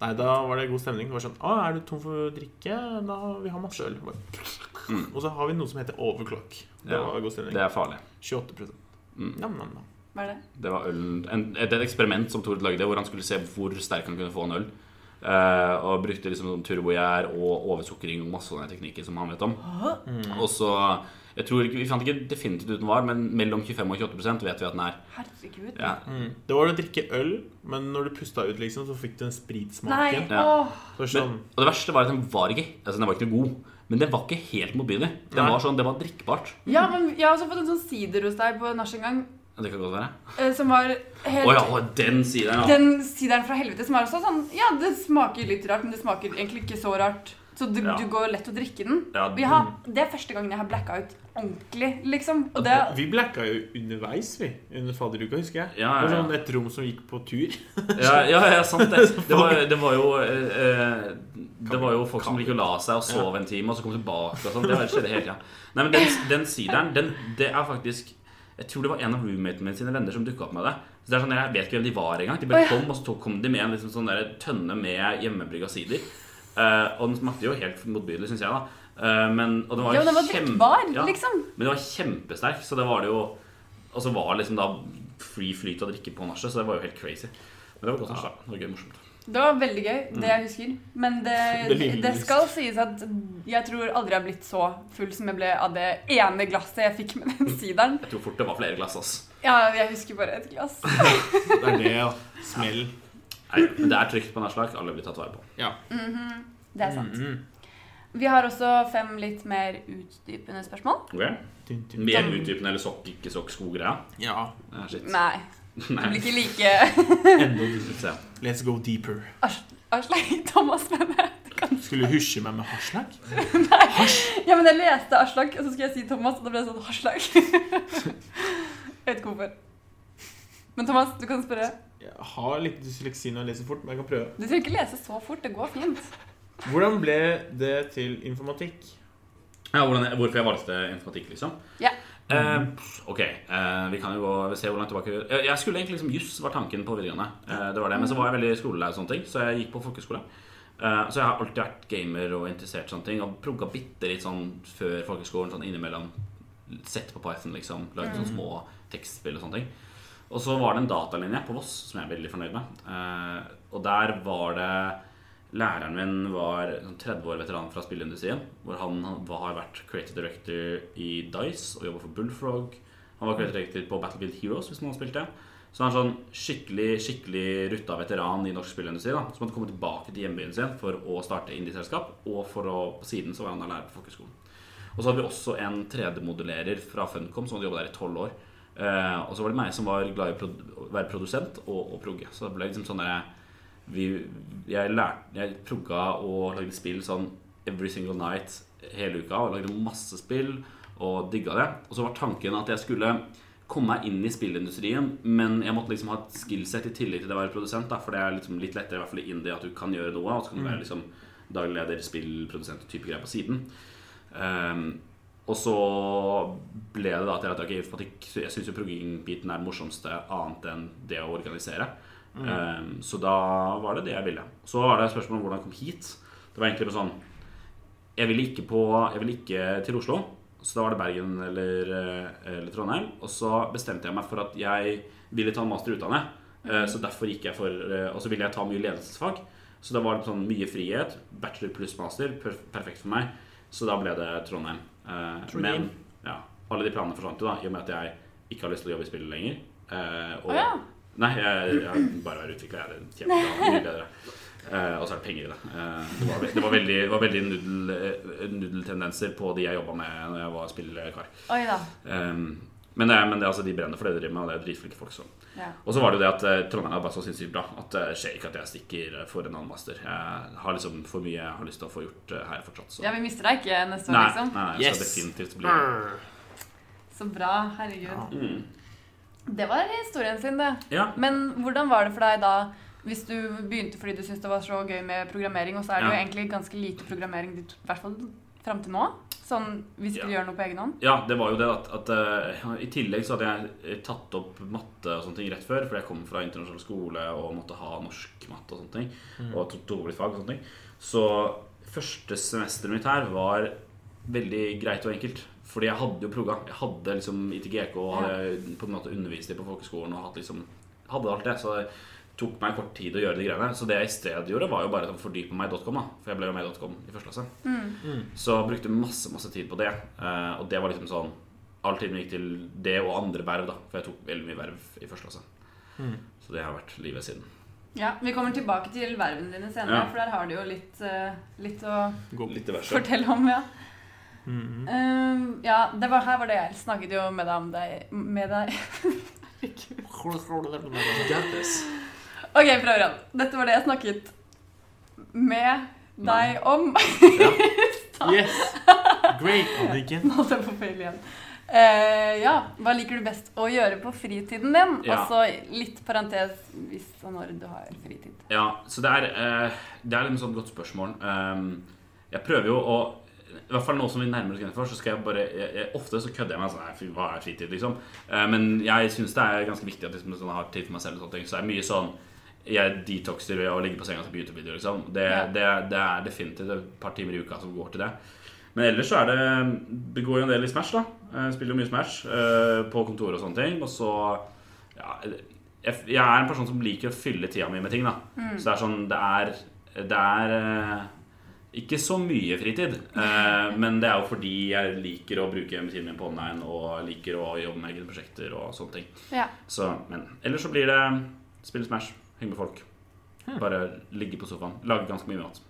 Nei, da var det god stemning. Det var sånn Å, er du tom for drikke? Da vi har masse øl. Mm. Og så har vi noe som heter overclock. Det Ja, var god stemning. Det er farlig. 28 Mm. Nam, nam, nam. Hva er det? Det var øl, en, er et eksperiment som Tord lagde, hvor han skulle se hvor sterk han kunne få en øl. Eh, og brukte liksom sånn turbogjær og oversukring og masse sånne teknikker som han vet om. Mm. Og så jeg tror ikke, Vi fant ikke definitivt ut den var, men mellom 25 og 28% vet vi at den er. Herregud. Ja. Mm. Det var å drikke øl, men når du pusta ut, liksom, så fikk du den Nei. spritsmaken. Ja. Åh. sånn. men, Og det verste var at den var ikke Altså den var ikke noe god. Men den var ikke helt motbydelig. Den var sånn, det var drikkbart. Ja, men jeg har også fått en sånn sider hos deg på nach en gang, Det kan godt være. eh, som var Å helt ja, den sideren, ja. Den sideren fra helvete som er også sånn Ja, det smaker litt rart, men det smaker egentlig ikke så rart. Så du, Ja. du går lett å drikke den. Ja, Vi har, det er første gangen jeg har blacka ut ordentlig, liksom. Og det Vi blacka jo underveis, vi. Under fadderuka, husker jeg. Ja, Det ja, var sånn et rom som gikk på tur. Ja, ja, ja, sant det. Det var, det var jo eh, eh, Det var jo folk som gikk å la seg og sove en time, og så kom tilbake og sånn. Det skjedde hele tida. Nei, men den, den sideren, den, det er faktisk Jeg tror det var en av roommatene mine sine venner som dukka opp med det. Så det er sånn, Jeg vet ikke hvem de var engang. De bare oh, ja. kom, og så kom de med en liksom sånn der tønne med hjemmebrygga sider. Uh, og den smakte jo helt motbydelig, syns jeg. da uh, men, og den var Ja, men den var drikkbar, ja, liksom. Men det var kjempesterk, så det var det jo Og så var det liksom da free flyt å drikke på nachet, så det var jo helt crazy. Men det var godt Ja. Det var gøy morsomt. Det var veldig gøy, det jeg husker. Men det, Det det skal sies at jeg tror aldri jeg har blitt så full som jeg ble av det ene glasset jeg fikk med den sideren. Jeg tror fort det var flere glass, ass. Ja, jeg husker bare et glass. Det er det, ja. Smell. Nei, men det er trygt på nærslag. Alle blir tatt vare på. Ja. Mhm, Det er sant. Mm. Vi har også fem litt mer utdypende spørsmål. Ok? Dun, dun. Mer utdypende eller sokk, ikke sokk, skog-greia? Ja. Ja, shit. Nei, det blir ikke like Enda dypere. Let's go deeper. Aslak Thomas mener jeg. Skulle du hysje meg med hasjlag? Ja, men jeg leste Aslak, og så skulle jeg si Thomas, og da ble det sånn Aslak. Jeg vet ikke hvorfor. Men Thomas, du kan spørre. Jeg har litt dysleksi når jeg leser fort, men jeg kan prøve. Du trenger ikke lese så fort, det går fint. Hvordan ble det til informatikk? Ja, hvordan, hvorfor jeg valgte informatikk, liksom? Ja. Eh, ok, eh, vi kan jo gå, se hvor langt tilbake Eh, Jeg skulle egentlig liksom Juss var tanken på videregående. Eh, det var det, Men så var jeg veldig skolelei sånne ting, så jeg gikk på folkeskole. Eh, så jeg har alltid vært gamer og interessert i sånne ting. Og progga bitte litt sånn før folkeskolen, sånn innimellom. Sett på Python, liksom. Lagd sånne små tekstspill og sånne ting. Og så var det en datalinje på Voss som jeg er veldig fornøyd med. Eh, og der var det Læreren min var sånn 30 år veteran fra spilleindustrien. Hvor han har vært creative director i Dice og jobba for Bullfrog. Han var creative director på Battlefield Heroes, hvis noen spilte. Så han er sånn skikkelig skikkelig rutta veteran i norsk spillindustri. da Som hadde kommet tilbake til hjembyen sin for å starte indieselskap. Og for å, på siden så var han da lærer på folkeskolen. Og så hadde vi også en 3D-modellerer fra Funcom som hadde jobbet der i tolv år. Eh, og så var det meg som var glad i å være produsent og, og progge. Så det ble liksom sånn der vi, Jeg lærte Jeg progga og lagde spill sånn every single night hele uka. Og lagde masse spill og digga det. Og så var tanken at jeg skulle komme meg inn i spillindustrien, men jeg måtte liksom ha et skillset i tillegg til det å være produsent. Da, for det er liksom litt lettere, i hvert fall i indie, at du kan gjøre noe, og så kan du være liksom daglig leder, spillprodusent og type greier på siden. Um, og så ble det da til at okay, Jeg syns jo progging-biten er det morsomste annet enn det å organisere. Um, så da var det det jeg ville. Så var det spørsmål om hvordan jeg kom hit. Det var egentlig sånn Jeg ville ikke, på, jeg ville ikke til Oslo. Så da var det Bergen eller, eh, eller Trondheim. Og så bestemte jeg meg for at jeg ville ta en master i utdannet. Mm. Så derfor gikk jeg for eh, Og så ville jeg ta mye ledelsesfag. Så det var sånn mye frihet. Bachelor pluss master. Perfekt for meg. Så da ble det Trondheim. Eh, Trondheim. Men ja, alle de planene forsvant jo, da, i og med at jeg ikke har lyst til å jobbe i spillet lenger. Eh, og, oh, ja. Nei, jeg, jeg bare være utvikla, Jeg er kjempebra. Mye bedre. Eh, og så er det penger i det. Eh, det, var, det var veldig, det var veldig nudel, eh, nudeltendenser på de jeg jobba med når jeg var spillekar. Oi da. Um, men det, men det, altså, de brenner for det de driver med, og det er dritflinke folk. Så. Ja. Og så var det jo det at eh, Trondheim er bare så sinnssykt bra at det skjer ikke at jeg stikker for en annen master. Jeg har liksom for mye jeg har lyst til å få gjort her fortsatt. Så. ja, vi mister deg ikke neste år, nei, liksom. nei, jeg skal Yes. definitivt bli Så bra. Herregud. Ja. mm. Det var historien sin, det. Ja. Men hvordan var det for deg da hvis du begynte fordi du syntes det var så gøy med programmering, og så er det jo egentlig ganske lite programmering, i hvert fall fram til nå? Sånn hvis du Ja. gjør noe på egen hånd? Ja, det var jo det at, at uh, I tillegg så hadde jeg tatt opp matte og sånne ting rett før, fordi jeg kom fra internasjonal skole og måtte ha norsk matte og sånne ting. Og tok litt fag og sånne ting. Så første semesteret mitt her var veldig greit og enkelt. Fordi jeg hadde jo progga. Jeg hadde liksom ITGK og hadde på en måte undervist i på folkeskolen og hatt liksom, hadde alt det. Så det tok meg kort tid å gjøre de greiene. Så det jeg i stedet gjorde, var jo bare å fordype meg i .com. da For jeg ble jo med i .com i første klasse. Mm. Så jeg brukte masse masse tid på det. eh, Og det var liksom sånn All tiden gikk til det og andre verv, da. For jeg tok veldig mye verv i første klasse. Mm. Så det har vært livet siden. Ja, Vi kommer tilbake til vervene dine senere, Ja. for der har du jo litt, eh, litt å. Litt fortelle om. ja. Mm. Um, ja, det var, her var det jeg snakket jo med deg om deg Med deg Ok, prøv igjen. Dette var det jeg snakket med deg om. Yes! Great, Anniken. Nå holdt jeg på feil igjen. Uh, ja, hva liker du best å gjøre på fritiden din? Ja. Og så litt parentes hvis og når du har fritid. Ja, så det er, uh, det er et sånn godt spørsmål. Um, jeg prøver jo å I hvert fall nå som vi nærmer oss Gennefor, så skal jeg bare jeg, jeg, Ofte så kødder jeg meg sånn Nei, hva er fritid, liksom? Eh, men jeg syns det er ganske viktig at liksom, sånn, jeg har tid for meg selv og sånne ting. Så det er mye sånn jeg detoxer ved å ligge på senga og se på YouTube-videoer. Liksom. Det, Ja. det, det er definitivt et par timer i uka som går til det. Men ellers så er det Det går jo en del i Smash, da. Jeg spiller jo mye Smash eh, på kontoret og sånne ting. Og så ja, jeg, jeg er en person som liker å fylle tida mi med ting, da. Så det er sånn Det er, det er eh, ikke så mye fritid. eh, men det er jo fordi jeg liker å bruke tiden min på online og liker å jobbe med egne prosjekter og sånne ting. Ja. Så, men ellers så blir det spille Smash, henge med folk. Bare ligge på sofaen. Lage ganske mye mat.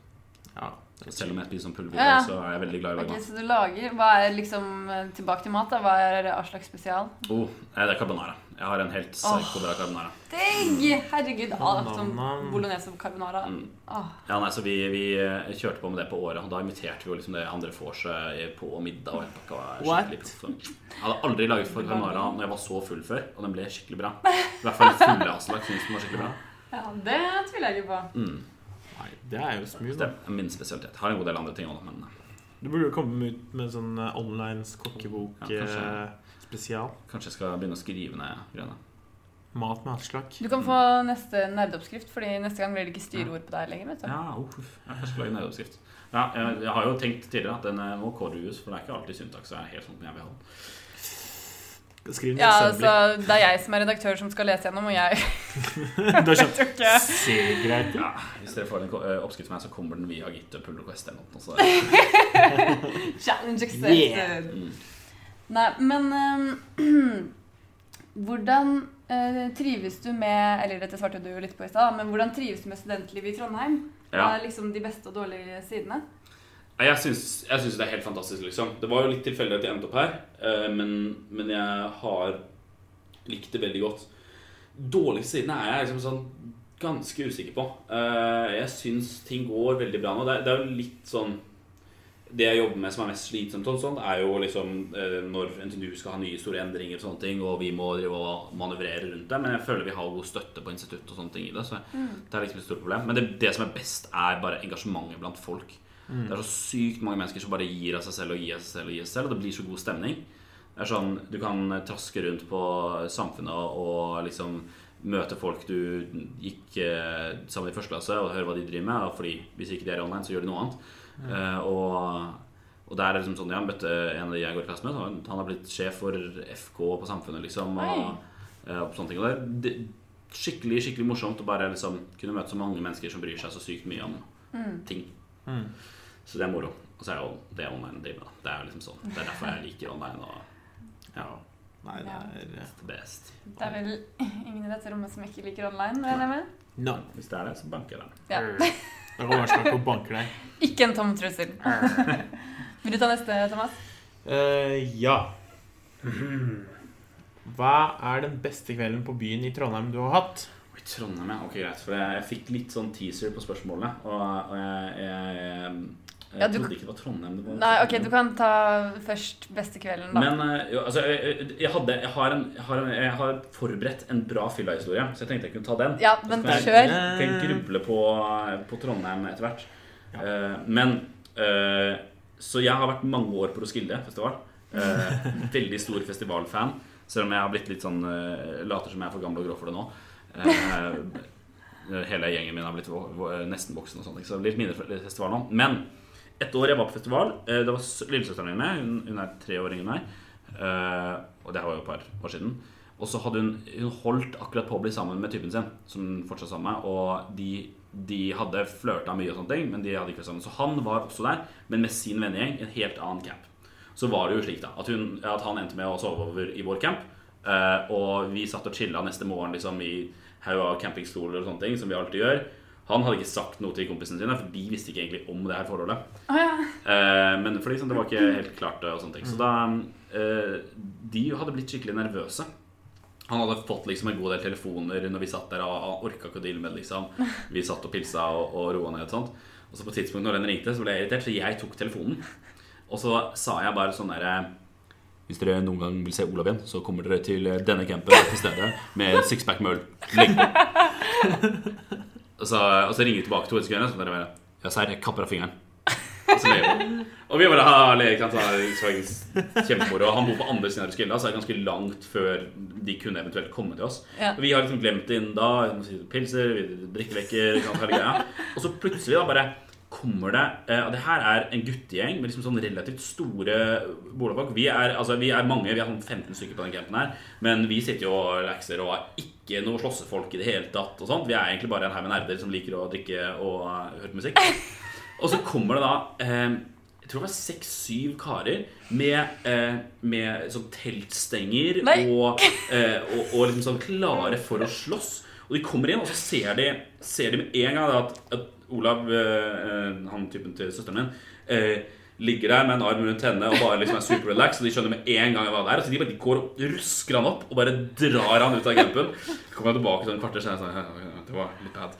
Ja. Selv om jeg spiser som Ja, ja. så er jeg veldig glad i å lage Ok, mat. Så du lager Hva er liksom eh, Tilbake til mat, da. Hva er Aslak spesial? Oh, det er carbonara. Jeg har en helt psyko bra carbonara. Digg! Herregud. Alt om bolognese og carbonara. Mm. Oh. Ja, nei, så vi, vi eh, kjørte på med det på året, og da inviterte vi jo liksom det andre vorset på middag. og pakka var skikkelig proff. Jeg hadde aldri laget for carbonara når jeg var så full før, og den ble skikkelig bra. I hvert fall fulle Aslak syns den var skikkelig bra. ja, det tviler jeg ikke på. Mm. Nei, det er jo smooth, Det er min spesialitet. Har en god del andre ting òg, men eh, Du burde jo komme ut med en sånn eh, online kokkebok Ja, kanskje. Spesial. kanskje jeg skal begynne å skrive ned greiene. Mat med Aslak. Du kan få neste nerdeoppskrift, Fordi neste gang blir det ikke styreord på deg lenger. vet du. Ja, uff, jeg skal lage nerdeoppskrift. Ja, jeg, jeg har jo tenkt tidligere at den eh, må kodeues, for det er ikke alltid syntaks er helt sånn som jeg vil ha den. Ja, altså, Det er jeg som er redaktør som skal lese gjennom, og jeg. Du har kjøpt C-greit. Ja, hvis dere får en eh, oppskrift fra meg, så kommer den via GitHub. Challenge accepted. Yeah. mm. Nei, men ehm, Hvordan eh, trives du med Eller dette svarte du jo litt på i stad, men hvordan trives du med studentlivet i Trondheim? Hva ja. er liksom de beste og dårlige sidene? Jeg syns, det er helt fantastisk, liksom. Det var jo litt tilfeldig at jeg endte opp her, eh, men, men jeg har likt det veldig godt. Dårligste sidene er jeg liksom sånn ganske usikker på. Eh, Jeg syns ting går veldig bra nå. Det er, det er jo litt sånn Det jeg jobber med som er mest slitsomt, og sånt, er jo liksom eh, når NTNU skal ha nye store endringer, og sånne ting, og vi må drive og manøvrere rundt det. Men jeg føler vi har god støtte på institutt og sånne ting i det. Så det er liksom et stort problem. Men det, det som er best, er bare engasjementet blant folk. Det er så sykt mange mennesker som bare gir av seg selv og gir av seg selv, og gir av seg selv, og det blir så god stemning. Det er sånn, Du kan traske rundt på Samfunnet og liksom møte folk du gikk eh, sammen i første klasse, og høre hva de driver med. og Fordi Hvis ikke de er online, så gjør de noe annet. Eh, og, Og der er det liksom sånn, ja, Han møtte en av de jeg går i klasse med. Han, han har blitt sjef for FK på Samfunnet, liksom. Og, uh, og sånne ting. Og det er skikkelig skikkelig morsomt å bare liksom kunne møte så mange mennesker som bryr seg så sykt mye om ting. Mm. Så det er moro. Og så er jo det online driver med. da. Det er jo liksom sånn. Det er derfor jeg liker online. og ja, Nei, det er eh, best. Det er vel ingen i dette rommet som ikke liker online, Nei. Hvis det er det, så banker jeg det. Ja. Kommer Arsenal og banker deg. Ikke en tom trussel. Vil du ta neste, Thomas? Uh, ja. Hva er den beste kvelden på byen i Trondheim du har hatt? I Trondheim, ja. Ok, greit. For jeg, jeg fikk litt sånn teaser på spørsmålene. Og, og jeg, jeg, jeg, jeg Ja, du- trodde ikke det var Trondheim. Det var Nei, ok, du kan ta først beste kvelden, da. Men eh, jo, altså, jeg, jeg, hadde, jeg, har en, jeg, har en, jeg har forberedt en bra fyllahistorie, så jeg tenkte jeg kunne ta den. Ja, Så kan jeg- kjør. Jeg kan gruble på, på Trondheim etter hvert. Eh, men uh, Så jeg har vært mange år på Roskilde festival. Uh, veldig stor festivalfan. Selv om jeg har blitt litt sånn eh, later som jeg er for gammel og grå for det nå. Eh, hele gjengen min har blitt nesten voksen, og sånt, så litt mindre festival nå. Men et år jeg var på festival, eh, det var lillesøsteren min med. Hun, hun er tre år yngre enn meg. Eh, og det var jo et par år siden. Og så hadde hun, hun holdt akkurat på å bli sammen med typen sin, som hun fortsatt sammen med. Og de, de hadde flørta mye og sånne ting, men de hadde ikke vært sammen. Så han var også der, men med sin vennegjeng, en helt annen camp. Så var det jo slik da, at, hun, at han endte med å sove over i vår camp. eh, og vi satt og chilla neste morgen liksom, i haug av campingstoler og sånne ting, som vi alltid gjør. Han hadde ikke sagt noe til kompisene sine, for de visste ikke egentlig om det her forholdet. Oh, ja. Eh, men for liksom, det var ikke helt klart og sånne ting. Så da eh, De hadde blitt skikkelig nervøse. Han hadde fått liksom en god del telefoner når vi satt der, og han orka ikke å deale med det. liksom Vi satt og pilsa og, og roa ned og sånt. Og så på et tidspunkt når den ringte, så ble jeg irritert, så jeg tok telefonen. Og så sa jeg bare sånn derre Hvis dere noen gang vil se Olav igjen, så kommer dere til denne campen til stedet med sixpack med øl. Legg på. Og så, og så ringer vi tilbake to sekunder, så bare Ja, serr, jeg kapper av fingeren. Og så ler vi. Og vi bare ler, ikke sant, er Kjempemoro. Og Han bor på andre siden av Roskilde, så er det ganske langt før de kunne eventuelt komme til oss. Ja. Og vi har liksom glemt det inn da. Pilser, greia. Og så plutselig da bare kommer det eh, Og det her er en guttegjeng med liksom sånn relativt store boligfolk, Vi altså, vi er mange, vi er sånn 15 stykker på den campen her. Men vi sitter jo og lekser og er ikke noe slåssefolk i det hele tatt. og sånt. Vi er egentlig bare en haug med nerder som liker å drikke og uh, høre på musikk. Og så kommer det da eh, Jeg tror det var seks-syv karer med, eh, med sånn teltstenger og, eh, og, og liksom sånn klare for å slåss. Og de kommer inn, og så ser de, ser de med en gang at, at Olav, eh, eh, han typen til søsteren min, eh, ligger der med en arm rundt henne og bare liksom er super relaxed. Og de skjønner med en gang hva det er. Så de bare går og rusker han opp og bare drar han ut av campen. Så kommer han tilbake sånn et kvarter senere sånn Det var litt bad.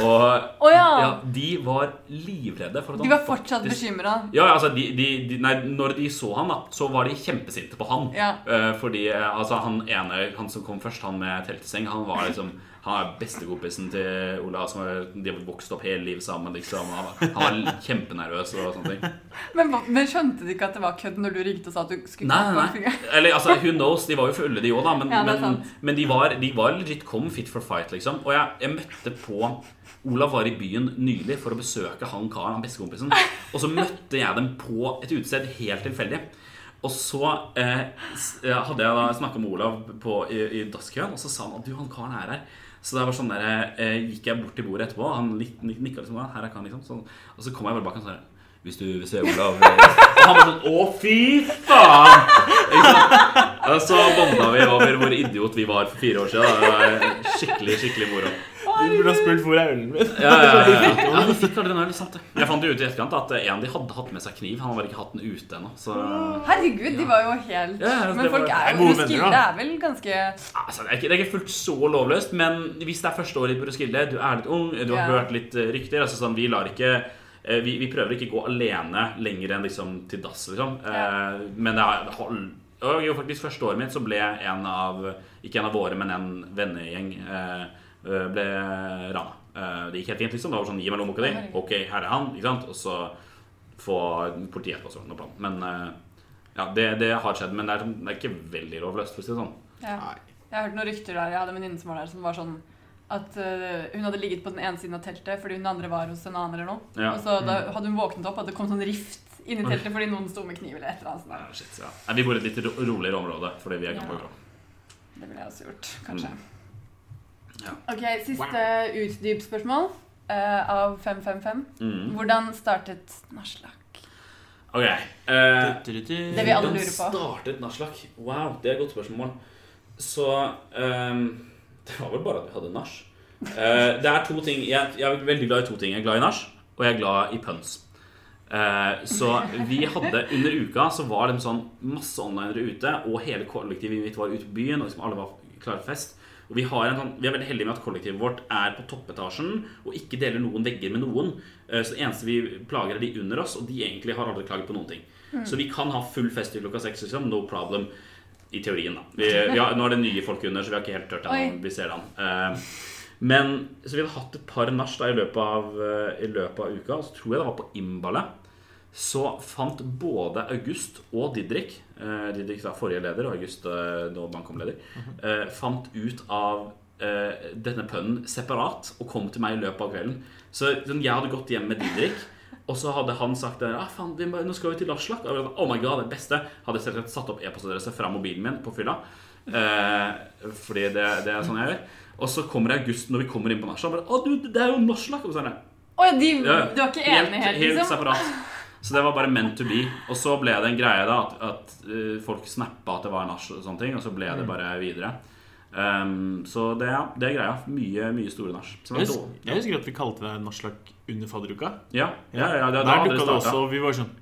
Og oh, ja. ja, de var livredde. For at De var fortsatt faktisk- bekymra. Ja, altså, de, de, de, nei, når de så han, da, så var de kjempesinte på han. Ja. Uh, fordi uh, altså, han ene, han som kom først, han med telteseng, han var liksom Han er bestekompisen til Ola. Som har, de har vokst opp hele livet sammen. Liksom. Han, var, kjempenervøs og sånne ting. Men, men skjønte de ikke at det var kødd når du ringte og sa at du skulle Nei, nei, nei. Eller altså, who knows? De var jo fulle, de òg, da. Men, Ja, er men, men de, var, de var legit kom fit for fight, liksom. Og jeg, jeg møtte på Olav var i byen nylig for å besøke han karen, han bestekompisen. Og så møtte jeg dem på et utested helt tilfeldig. Og så eh, eh, hadde jeg da snakka med Olav på, i, i dasskøen, og så sa han at du, han karen er her. Så det var sånn der, eh, gikk jeg bort til bordet etterpå, han nik- nik- nikka liksom. Her er han, liksom. Sånn. Og så kom jeg bare bak og sånn Hvis du vil se Olav eh», Og han bare sånn Å, fy faen! Og så bonda vi over hvor idiot vi var for fire år siden. Det var skikkelig, skikkelig moro. Du burde ha spurt hvor er ølen min. Ja, ja, ja, ja. ja de fikk aldri den sant det. Jeg fant jo ut i etterkant at en de hadde hatt med seg kniv. Han hadde bare ikke hatt den ute ennå. Så Herregud, de var jo helt Men folk var- er jo Roskilde er vel ganske altså, det, er ikke, det er ikke fullt så lovløst, men hvis det er første året på Roskilde, du er litt ung, du har Ja. hørt litt eh, rykter altså sånn, Vi lar ikke eh, vi, vi prøver ikke å gå alene lenger enn liksom til dass, liksom. Eh, men det er jo, faktisk første året mitt så ble en av Ikke en av våre, men en vennegjeng ble rana. Eh, det gikk helt fint, liksom. Det var sånn Gi meg lommeboka di. Ok, her er han. Ikke sant? Og så få politiet etterpå. Sånn, plan. Men eh, ja, det, det har skjedd. Men det er, det er ikke veldig lovløst, for å si det sånn. ja. Jeg har hørt noen rykter der. Jeg hadde en venninne som var der, som var sånn at uh, hun hadde ligget på den ene siden av teltet fordi hun andre var hos en annen eller noe. Ja. Og så da hadde hun våknet opp, at det kom sånn rift inn i teltet fordi noen sto med kniv eller et eller annet. sånt. Ja, shit, ja. Nei, vi bor i et litt ro- roligere område fordi vi er Ja. gamle grå. Det ville jeg også gjort, kanskje. Ja. Ok, Siste utdypspørsmål uh, av 555. Mm. Hvordan startet Naslak? Ok. eh, Det vi alle Hvordan lurer på. startet Naslak? Wow, det er et godt spørsmål. Så um, Det var vel bare at vi hadde nach. Uh, det er to ting jeg, jeg er veldig glad i to ting. Jeg er glad i nach, og jeg er glad i puns. Uh, så vi hadde under uka så var det sånn masse onlinere ute, og hele kollektivet mitt var ute på byen, og liksom alle var klare for fest. Og vi, har en, sånn- vi er veldig heldige med at kollektivet vårt er på toppetasjen og ikke deler noen vegger med noen. Eh, Så det eneste vi plager, er de under oss, og de egentlig har aldri klaget på noen ting. Så vi kan ha full fest til klokka seks, liksom. No problem. I teorien, da. Vi, har, nå er det nye folk under, så vi har ikke helt tørt ennå. Vi ser det an. Eh, Men så vi hadde hatt et par nach i løpet, av, eh, i løpet av uka. Og så tror jeg det var på Imballet. Så fant både August og Didrik eh, Didrik da forrige leder, og August eh, nå bankomleder eh, Fant ut av eh, denne pønnen separat og kom til meg i løpet av kvelden. Så sånn, jeg hadde gått hjem med Didrik, og så hadde han sagt ah, faen, nå skal vi til Aslak. Og jeg oh my god, det beste. Hadde selvsagt satt opp e-postadresse fra mobilen min på fylla. Eh, fordi det, det er sånn jeg gjør. Og så kommer August når vi kommer inn på Å, du, det er jo Naslak! Og så er det Å ja, de, ja, du er ikke helt, enighet, helt liksom? separat. Så det var bare meant to be. Og så ble det en greie da at, at uh, folk snappa at det var nach og sånne ting, og så ble Mm. det bare videre. Um, så det, ja, det er greia. Mye, mye store nach. Jeg jeg husker at vi kalte det Naslak under fadderuka. Ja, ja, ja, det, Der dukka det også, og vi var sånn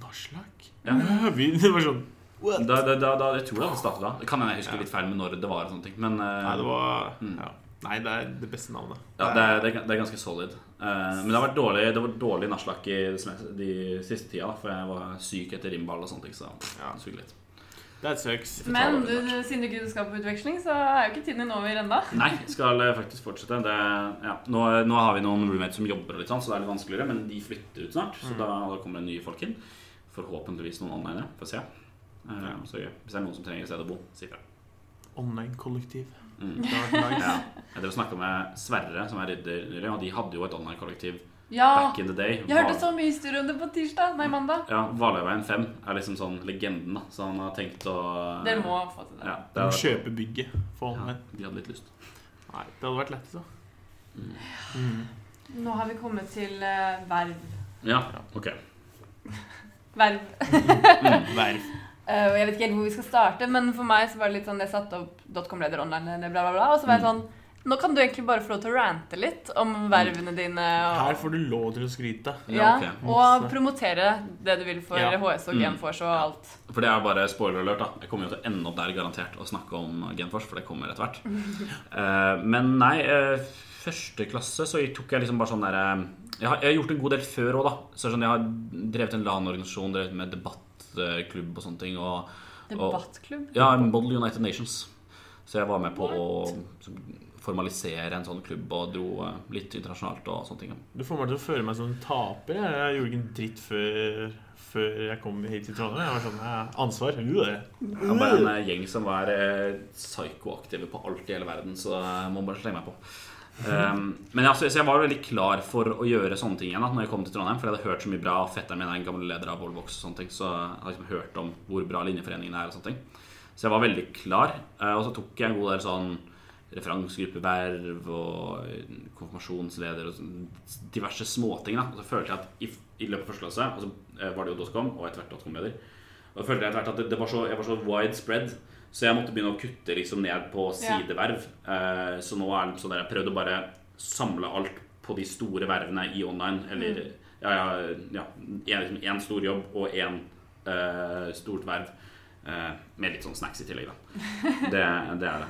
Naslak? Ja. Vi, det var sånn What? Da, da, da, da, jeg tror det startet da. Det kan jeg huske litt feil med når det var. og sånne ting Men uh, Nei, det var Mm. ja. Nei, det er det beste navnet. ja, det, er, det, er, det er ganske solid. Eh, men det har vært dårlig Det var dårlig nachslak i de siste tida, da, for jeg var syk etter rimball og sånne ting. Så Ja. det suger litt. That sucks. Men du, siden du ikke skal på utveksling, så er jo ikke tiden din over ennå. Nei, skal eh, faktisk fortsette. Det, ja, nå, nå har vi noen roommates som jobber, og litt sånn, så det er litt vanskeligere. Men de flytter ut snart, så da, da kommer det nye folk inn. Forhåpentligvis noen online. Får se. Uh, så. Hvis det er noen som trenger et sted å bo, si ifra. Online-kollektiv. Mm. Det har nice. Ja. Jeg drev og snakka med Sverre, som er ridder nylig, og de hadde jo et online-kollektiv Ja, back in the day. jeg hørte så mye historier om det på tirsdag. Nei, mandag. Ja, Valøyveien 5 er liksom sånn legenden, da. Så han har tenkt å Dere må få til det. ja, det er... kjøpe bygget for ja, online. De hadde litt lyst. Nei, det hadde vært lett, så. Mm. Mm. Nå har vi kommet til uh, verv. Ja, ok. Verv. Verv. Eh, og jeg vet ikke helt hvor vi skal starte, men for meg så var det litt sånn Jeg satte opp dotcom-leder online, bla, bla, bla, og så var jeg sånn Nå kan du egentlig bare få lov til å rante litt om vervene dine. Her får du lov til å skryte. ja, okay. og promotere det du vil for Ja. HS og GenForce Genfors og alt. For det er bare spoiler alert. da Jeg kommer jo til å ende opp der garantert og snakke om Genfors, for det kommer etter hvert. uh, men nei, uh, første klasse så tok jeg liksom bare sånn der eh, jeg, har, jeg har gjort en god del før òg, da. Så sånn, jeg har drevet en LAN-organisasjon, drevet med debattklubb og sånne ting. Og, Debattklubb. ja, Model United Nations. Så jeg var med på å så, formalisere en sånn klubb og dro eh, litt internasjonalt og sånne ting. Du får meg til å føle meg som en taper. Jeg, jeg gjorde ikke en dritt før, før jeg kom hit til Trondheim. Jeg var sånn ja, Ansvar. Jeg Det var bare en eh, gjeng som var eh, psykoaktive på alt i hele verden, så jeg må bare slenge meg på. Um, men jeg, så, så jeg var veldig klar for å gjøre sånne ting igjen da Når jeg kom til Trondheim. For jeg hadde hørt så mye bra. Fetteren min er en gammel leder av Volvox, og sånne ting Så jeg hadde liksom hørt om hvor bra linjeforeningen er. og sånne ting Så jeg var veldig klar. Eh, og så tok jeg en god del sånn referansegruppeverv og konfirmasjonsleder og sånn diverse småting. da Og så følte jeg at i, i løpet av første klasse Og så eh, var det jo Dotcom og etter hvert Dotcom-leder, Og så følte jeg etter hvert at det, det var så, jeg var så widespread. Så jeg måtte begynne å kutte liksom ned på Ja. sideverv. Eh, så nå er det sånn der jeg prøvde å bare samle alt på de store vervene i online. Eller ja, ja, ja en, liksom, en stor jobb og én uh, stort verv. Uh, med litt sånn snacks i tillegg, da. Det, det er det.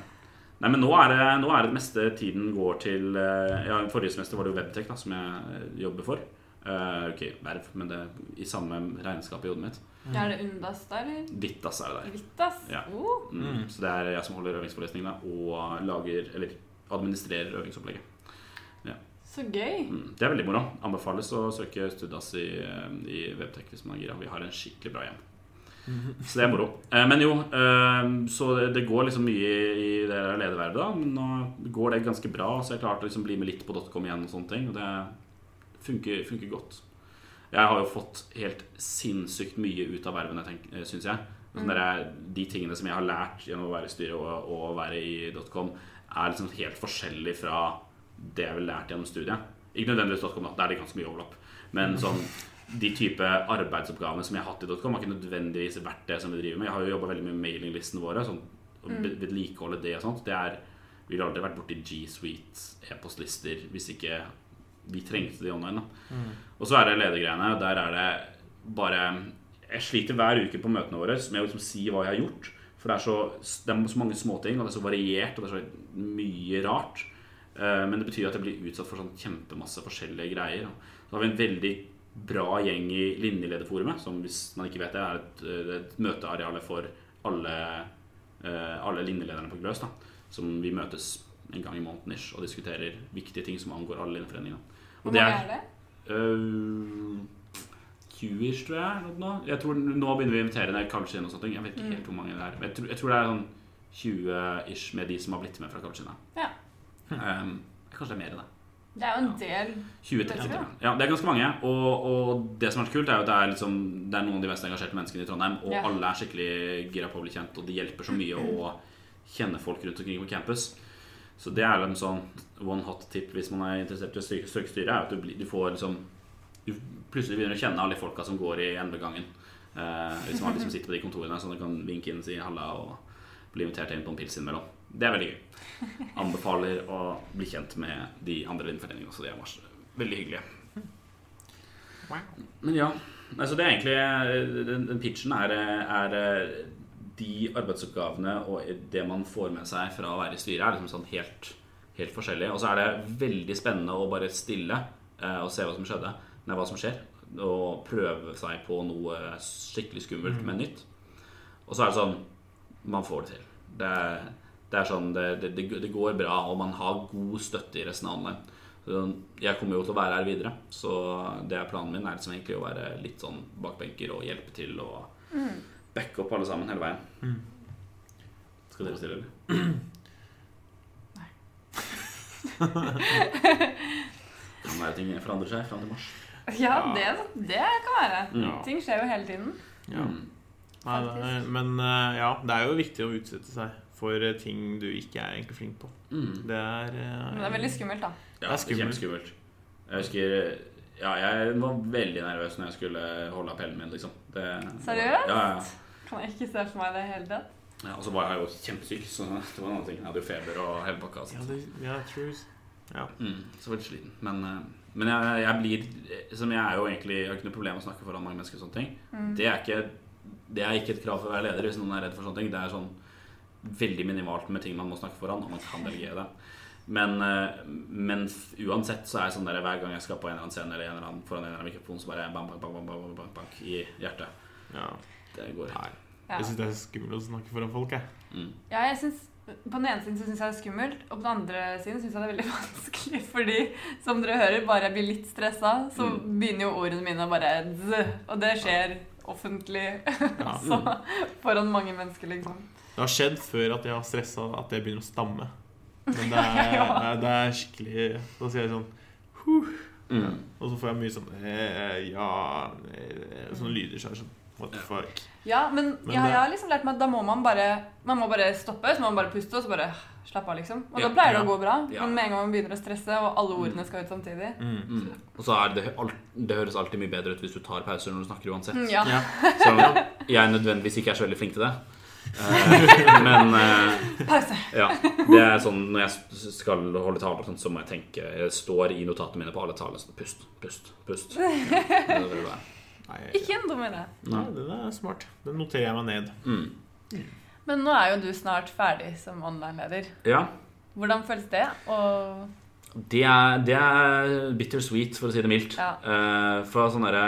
Nei, men nå er det, nå er det meste tiden går til uh, Ja, Forrige semester var det jo Webtech da, som jeg eh, jobber for. Uh, ok, verv, men det er i samme regnskap i hodet mitt. Er det Undas der, eller? Dittas er det der. Vittas? Ja. Oh. Mm. Mm. Så det er jeg som holder øvingsforelesningene og lager, eller administrerer øvingsopplegget. Så gøy. Mm. Det er veldig moro. Anbefales å søke Studas i, i Webtech hvis man er gira. Vi har en skikkelig bra hjem. Så det er moro. Eh, Men jo, eh, så det går liksom mye i det der ledervervet, da. Men nå går det ganske bra, så jeg klarte å liksom bli med litt på .com igjen og sånne ting. Og det funker, funker godt. Jeg har jo fått helt sinnssykt mye ut av vervene, syns jeg. Sånn der, de tingene som jeg har lært gjennom å være i styret og, og å være i .com, er liksom helt forskjellig fra det jeg har lært gjennom studiet. Ikke nødvendigvis .com, da. Der er det ganske mye overlapp. Men sånn, de type arbeidsoppgavene som jeg har hatt i .com, har ikke nødvendigvis vært det som vi driver med. Jeg har jo jobba veldig mye med mailinglistene våre. Sånn, og ved- vedlikeholde det og sånt. Det er, vi ville aldri vært borti G Suite e-postlister hvis ikke vi trengte de online. Da. Og så er det ledergreiene. Der er det bare Jeg sliter hver uke på møtene våre med å liksom si hva jeg har gjort. For det er, så, det er så mange småting, og det er så variert, og det er så mye rart. Eh, Men det betyr at jeg blir utsatt for sånn kjempemasse forskjellige greier. Så har vi en veldig bra gjeng i Linjelederforumet, som hvis man ikke vet det, er et, eh, et møteareal for alle, eh, alle linjelederne på Gløs. Da, som vi møtes en gang i måneden ish, og diskuterer viktige ting som angår alle linjeforeningene. Hvor det mange er det? Uh, 20-ish, tror jeg. noe. Jeg tror Nå begynner vi å invitere ned sånt. Jeg vet ikke helt hvor mange det er. Men jeg tror, jeg tror det er sånn 20-ish med de som har blitt med fra Kalvskinn. Ja. Um, kanskje det er mer enn det. Det er jo en del 20-30. Vet? Ja, det er ganske mange. Og, og det som er så kult, er jo at det er, liksom, det er noen av de mest engasjerte menneskene i Trondheim. Og Ja. alle er skikkelig gira på å bli kjent, og de hjelper så mye å kjenne folk rundt omkring på campus. Så det er en sånn one hot tip hvis man er interessert i å søke styret, er at du, du får liksom Du plutselig begynner å kjenne alle de folka som går i endegangen. Eh, hvis man liksom sitter på de kontorene, så du kan vinke inn si halla og bli invitert inn på en pils innimellom. Det er veldig gøy. Anbefaler å bli kjent med de andre vindforeningene også. De er veldig hyggelige. Men ja. Altså det er egentlig Den, den pitchen er, er eh, de arbeidsoppgavene og det man får med seg fra å være i styret, er liksom sånn helt, helt forskjellig. Og så er det veldig spennende å bare stille eh, og se hva som skjedde. Nei, hva som skjer. Og prøve seg på noe skikkelig skummelt, men nytt. Og så er det sånn Man får det til. Det, det er sånn det, det, det- går bra, og man har god støtte i resten av online. Så jeg kommer jo til å være her videre, så det er planen min er liksom egentlig å være litt sånn bakbenker og hjelpe til og backe opp alle sammen hele veien. Skal dere stille, eller? Nei. kan være ting forandrer seg fram til mars. Ja, det, det kan være. Ja. Ting skjer jo hele tiden. Ja. Mm. Nei, det er, men eh, ja, det er jo viktig å utsette seg for eh, ting du ikke er egentlig flink på. Mm. Det er eh, Men det er veldig skummelt, da. Ja, Det er det er skummelt. kjempeskummelt. Jeg husker Ja, jeg var veldig nervøs når jeg skulle holde appellen min, liksom. Det, Seriøst? Ja, ja. Kan jeg ikke se for meg det i det hele tatt. ja. Og så var jeg jo kjempesyk, så det var en annen ting. Jeg hadde jo feber og hele pakka. ja, Altså. det, ja, jeg ja. Mm, så veldig sliten. Men, eh, men jeg, jeg blir Som jeg er jo egentlig Jeg har ikke noe problem med å snakke foran mange mennesker og sånne ting. Mm. Det er ikke Det er ikke et krav for å være leder hvis noen er redd for sånne ting. Det er sånn veldig minimalt med ting man må snakke foran, og man kan delegere det. Men, eh, men uansett så er jeg sånn der hver gang jeg skal på en eller annen scene eller en eller annen, foran en eller annen mikrofon, så bare bank, bank, bank, bank, bank, bank, bank i hjertet. ja. Det går ikke. Ja. Jeg syns det er skummelt å snakke foran folk, jeg. Mm. Ja, jeg synes, På den ene siden så syns jeg det er skummelt, og på den andre siden syns jeg det er veldig vanskelig. Fordi, som dere hører, bare jeg blir litt stressa, så Mm. begynner jo ordene mine å bare zzz, Og det skjer offentlig. Ja. så foran mange mennesker, liksom. Det har skjedd før at jeg har stressa at jeg begynner å stamme. Men det er, Ja. det er skikkelig Da sier jeg sånn Mm. Og så får jeg mye sånn eh, Ja eh, Sånne lyder. Så er sånn What the Ja. fuck? Ja, men, Men jeg, jeg har liksom lært meg at da må man bare Man må bare stoppe, så må man bare puste, og så bare slappe av, liksom. Og Ja, da pleier det ja. å gå bra. Ja. Men med en gang man begynner å stresse, og alle ordene skal ut samtidig Mm. Mm. Og så er det, det høres alltid mye bedre ut hvis du tar pauser når du snakker uansett. Mm, Ja. Ja. Så jeg nødvendigvis ikke er så veldig flink til det. Eh, men eh, Pause. ja, det er sånn når jeg skal holde taler, så må jeg tenke Jeg står i notatene mine på alle taler. Sånn, pust, pust, pust. Ja, det er det det. Nei, Ikke en dum idé. Nei, den er smart. Den noterer jeg meg ned. Mm. Men nå er jo du snart ferdig som online-leder. Ja. Hvordan føles det? Og Det er, det er bittersweet, for å si det mildt. Ja. Uh, for sånn derre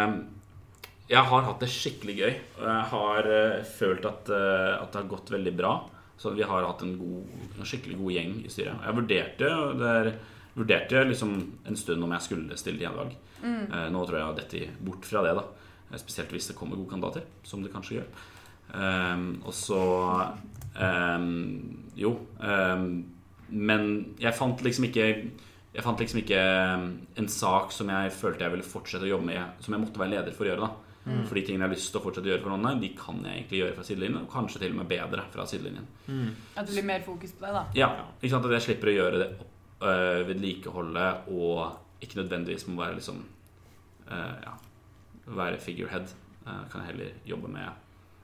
Jeg har hatt det skikkelig gøy. Og jeg har uh, følt at, uh, at det har gått veldig bra. Så vi har hatt en, god, en skikkelig god gjeng i styret. Jeg vurderte, der, det er, vurderte liksom en stund om jeg skulle stille til gjenvalg. Eh, nå tror jeg jeg har dettet bort fra det, da. Eh, Spesielt hvis det kommer gode kandidater, som det kanskje gjør. Um, og så um, Jo. Um, men jeg fant liksom ikke Jeg fant liksom ikke en sak som jeg følte jeg ville fortsette å jobbe med, som jeg måtte være leder for å gjøre. da Mm. For de tingene jeg har lyst til å fortsette å gjøre for noen, de kan jeg egentlig gjøre fra sidelinjen, og kanskje til og med bedre fra sidelinjen. Mm. At det blir mer fokus på det, da. Ja, ikke sant? At jeg slipper å gjøre det opp, øh, vedlikeholdet og ikke nødvendigvis må være liksom øh, ja, være figurehead. Uh, kan jeg heller jobbe med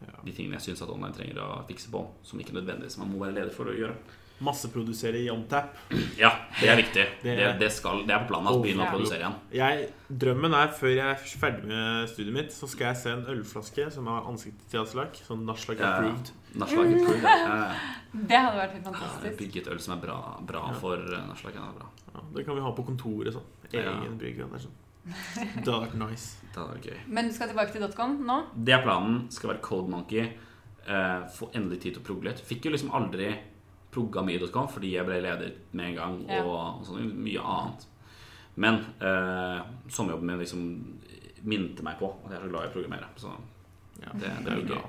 Ja. de tingene jeg syns at online trenger å fikse på, som ikke nødvendigvis man må være leder for å gjøre. Masseprodusere i OnTap. Ja, det er viktig. Det- Det, det, skal, det er på planen å begynne Ja. å produsere igjen. Jeg, drømmen er før jeg er ferdig med studiet mitt, så skal jeg se en ølflaske som har ansiktet til Aslak. Sånn Naslak Ja. approved. Nachlag approved. Ja, Det hadde vært helt ja. fantastisk. Bygge et øl som er bra, bra Ja. for Naslak. Ja, det kan vi ha på kontoret. sånn Ja. Egen brygge. Det er sånn. Det hadde vært nice. Det hadde vært gøy. Men du skal tilbake til .com nå? Det er planen. Skal være Code Monkey. Eh, få endelig tid til å progge litt. Fikk jo liksom aldri progga mye i dotcom fordi jeg ble leder med en gang, Ja. og, sånn mye annet. Men eh, sommerjobben min liksom minte meg på at jeg er så glad i å programmere. Så Ja, det, det er jo gøy. bra.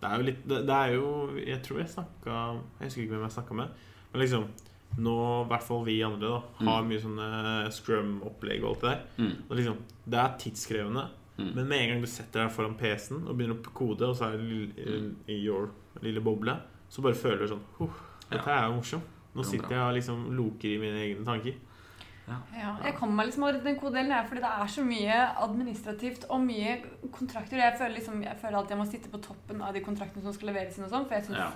Det er jo litt Det, det er jo Jeg tror jeg snakka Jeg husker ikke hvem jeg snakka med. Men liksom Nå, i hvert fall vi andre, da har Mm. mye sånne scrum-opplegg og alt det der. Mm. Og liksom, det er tidskrevende. Mm. Men med en gang du setter deg foran PC-en og begynner å kode, og så er det lille, i your lille boble, så bare føler du sånn «Huh, Dette er jo morsomt. Nå er sitter jeg og liksom loker i mine egne tanker. Ja, jeg kommer meg liksom over den kodelen her, fordi det er så mye administrativt og mye kontrakter. Jeg føler, liksom, jeg føler alltid jeg må sitte på toppen av de kontraktene som skal leveres inn og sånn, for jeg syns, Ja.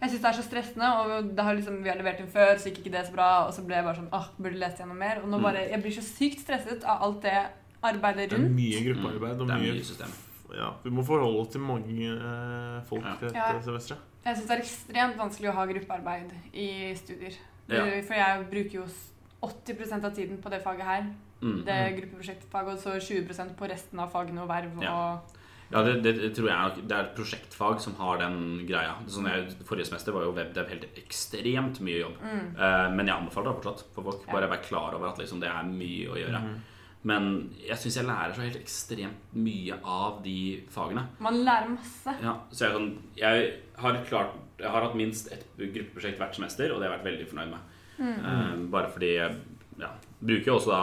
Jeg syns det er så stressende, og det har liksom, vi har levert inn før, så gikk ikke det så bra, og så ble jeg bare sånn, åh, burde lese gjennom mer, og nå Mm. bare, jeg blir så sykt stresset av alt det arbeidet rundt. Det er mye gruppearbeid og Mm. Mye mye system. ja, Vi må forholde oss til mange eh, folk Ja. dette Ja. semesteret. Jeg syns det er ekstremt vanskelig å ha gruppearbeid i studier. Ja. For jeg bruker jo 80% av tiden på det faget her. Mm. Det gruppeprosjektfaget, og så 20% på resten av fagene og verv Ja. og Ja, det, det, det tror jeg nok- Det er et prosjektfag som har den greia. Sånn jeg, forrige semester var jo webdev helt ekstremt mye jobb. mm. Uh, men jeg anbefaler det fortsatt for folk. Ja. Bare vær klar over at liksom, det er mye å gjøre. Mm. Men jeg syns jeg lærer så helt ekstremt mye av de fagene. Man lærer masse. Ja, så jeg, sånn, jeg, har klart, jeg har hatt minst ett gruppeprosjekt hvert semester, og det har jeg vært veldig fornøyd med. Mm. Uh, bare fordi jeg ja, bruker jo også da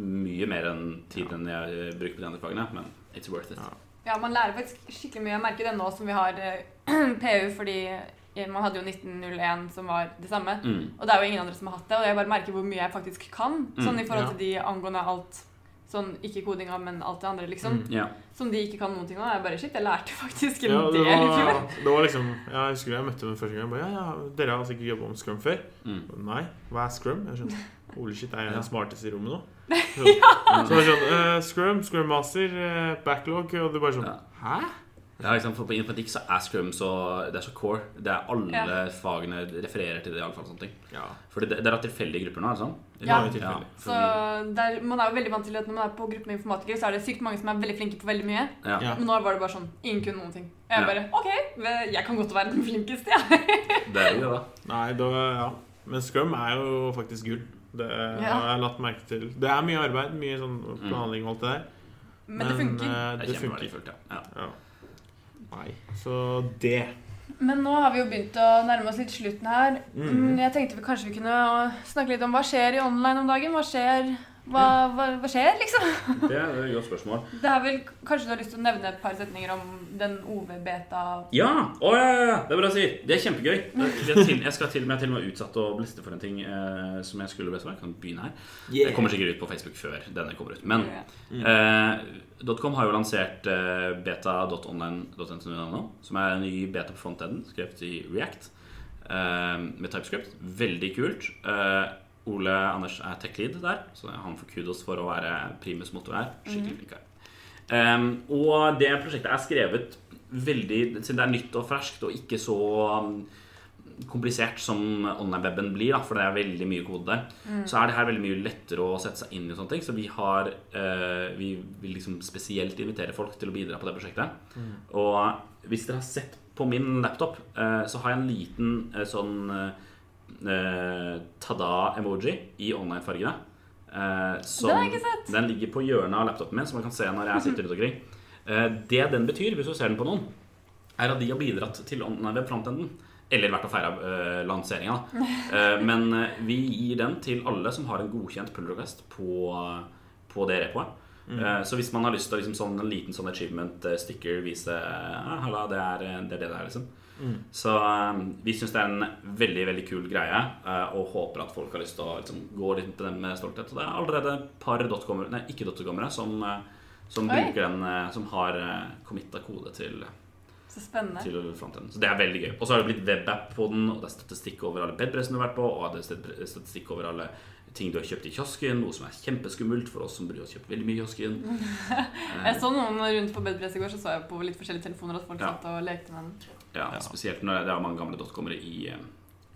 mye mer enn tid enn jeg eh, bruker på de andre fagene, men it's worth it. Ja. Ja, man lærer faktisk skikkelig mye. Jeg merker det nå som vi har eh, PU, fordi eh, man hadde jo 1901 som var det samme. Mm. Og det er jo ingen andre som har hatt det, og jeg bare merker hvor mye jeg faktisk kan. Sånn i forhold til de angående alt Sånn ikke kodinga, men alt det andre, liksom. Mm. Ja. Som de ikke kan noen ting av. Jeg bare shit, jeg lærte faktisk en Ja, det, del i fjor. det var liksom Jeg husker jeg møtte dem første gang. Jeg Bare, ja, ja, dere har sikkert jobba om Scrum før? Mm. Nei, hva er Scrum? Jeg skjønner Holy shit, er jeg den smarteste i rommet nå? Så, så det er sånn uh, Scrum, Scrum Master, uh, backlog Og du bare sånn Ja. Hæ? Ja, liksom, for På informatikk så er Scrum så, det er så core. Det er Alle fagene refererer til det. i alle fall sånne ting Ja. For det, det er tilfeldige grupper nå, er det sånn? Ja. var. Så der, man er jo veldig vant til at når man er på gruppe med informatikere, så er det sykt mange som er veldig flinke på veldig mye. ja. Ja. Men nå var det bare sånn Ingen kunne noen ting. Og jeg Ja. bare OK, jeg kan godt være den flinkeste, jeg. Det er jo det, da. Nei, da, ja. Men Scrum er jo faktisk gull. Det Ja. har jeg lagt merke til. Det er mye arbeid, mye sånn planlegging og alt det der. Men det funker. eh, Det det er funker. kjempeverdifullt. Ja. Ja. Nei, så det Men nå har vi jo begynt å nærme oss litt slutten her. Mhm. Mm, Jeg tenkte vi kanskje vi kunne snakke litt om hva skjer i online om dagen. Hva skjer, hva, hva, hva skjer liksom? Det er et godt spørsmål. Det er vel, Kanskje du har lyst til å nevne et par setninger om den OV-beta Ja! Å, ja, ja! Det er bra å si. Det er kjempegøy. Jeg, til, jeg skal til, jeg til og med utsatt å bliste for en ting eh, som jeg skulle bli Jeg kan begynne her. Jeg kommer sikkert ut på Facebook før denne kommer ut. Men eh, .com har jo lansert eh, beta.online.no, som er en ny beta på frontenden, skrevet i React eh, med TypeScript. Veldig kult. Eh, Ole Anders er tech-lead der, så han får kudos for å være primus motor her. Skikkelig flink her. Um, og det prosjektet er skrevet veldig Siden det er nytt og ferskt og ikke så um, komplisert som online-weben blir, da, for det er veldig mye kode der, så er det her veldig mye lettere å sette seg inn i. sånne ting Så vi har eh, Vi vil liksom spesielt invitere folk til å bidra på det prosjektet. Og hvis dere har sett på min laptop, eh, så har jeg en liten eh, sånn eh, tada-emoji i online-fargene. Eh, som- Den har jeg ikke sett. Den ligger på hjørnet av laptopen min, som man kan se når jeg sitter rundt omkring. Eh, det den betyr, hvis du ser den på noen, er at de har bidratt til online frontenden eller vært og feira uh, lanseringa. Eh, men eh, vi gir den til alle som har en godkjent pull request på, på det repoet. Mm. så hvis man har lyst til å liksom, sånn, en liten sånn achievement-sticker vise eh, det er det er det, det er, liksom. Så eh, vi syns det er en veldig veldig kul greie, eh, og håper at folk har lyst til å liksom, gå litt på den med stolthet. Og det er allerede et par dotcomere, nei, ikke dotcomere som, eh, som bruker den, eh, som har committa kode til, Så spennende. til. Så det er veldig gøy. Og så har det blitt webapp på den, og det er statistikk over alle bedpressene du har vært på, og det er statistikk over alle ting du har kjøpt i kiosken, noe som er kjempeskummelt for oss som bryr oss kjøpt veldig mye i kiosken. Jeg så noen rundt på bedpress i går, så så jeg på litt forskjellige telefoner at folk Ja. satt og lekte med den. Ja, Spesielt når det er mange gamle dotcomere i,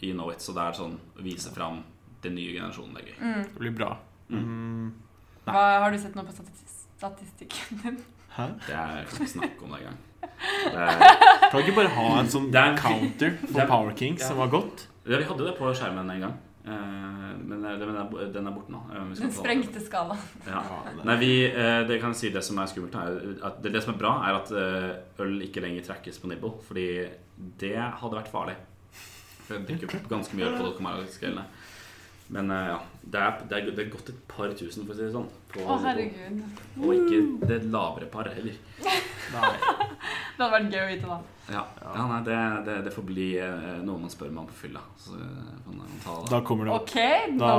i Knowit, så det er sånn å vise fram den nye generasjonen. Det er gøy. Det blir bra. Mm. Hva, har du sett noe på statistikken din? Hæ? Det er, jeg kan ikke snakke om det engang. Er- Kan vi ikke bare ha en sånn er en- counter for er- Power Kings ja. som var godt? Ja, vi hadde det på skjermen en gang. Eh, Men eh, den er, den er borte nå. Eh, Den sprengte skalaen. Ja. Nei, vi, eh, det kan jeg si det som er skummelt er at det, det som er bra, er at øl ikke lenger trekkes på nibble. Fordi det hadde vært farlig. For jeg drikker ganske mye øl på Docomarskellene. Men eh, ja, det er, det, er, det er gått et par tusen, for å si det sånn. På Å, herregud. Og ikke det lavere par heller. Nei. Det hadde vært gøy å vite, da. Ja, ja nei, det, det, det får bli eh, noe man spør meg om på fylla. Så eh, man ta det. Da kommer det opp. OK, Da,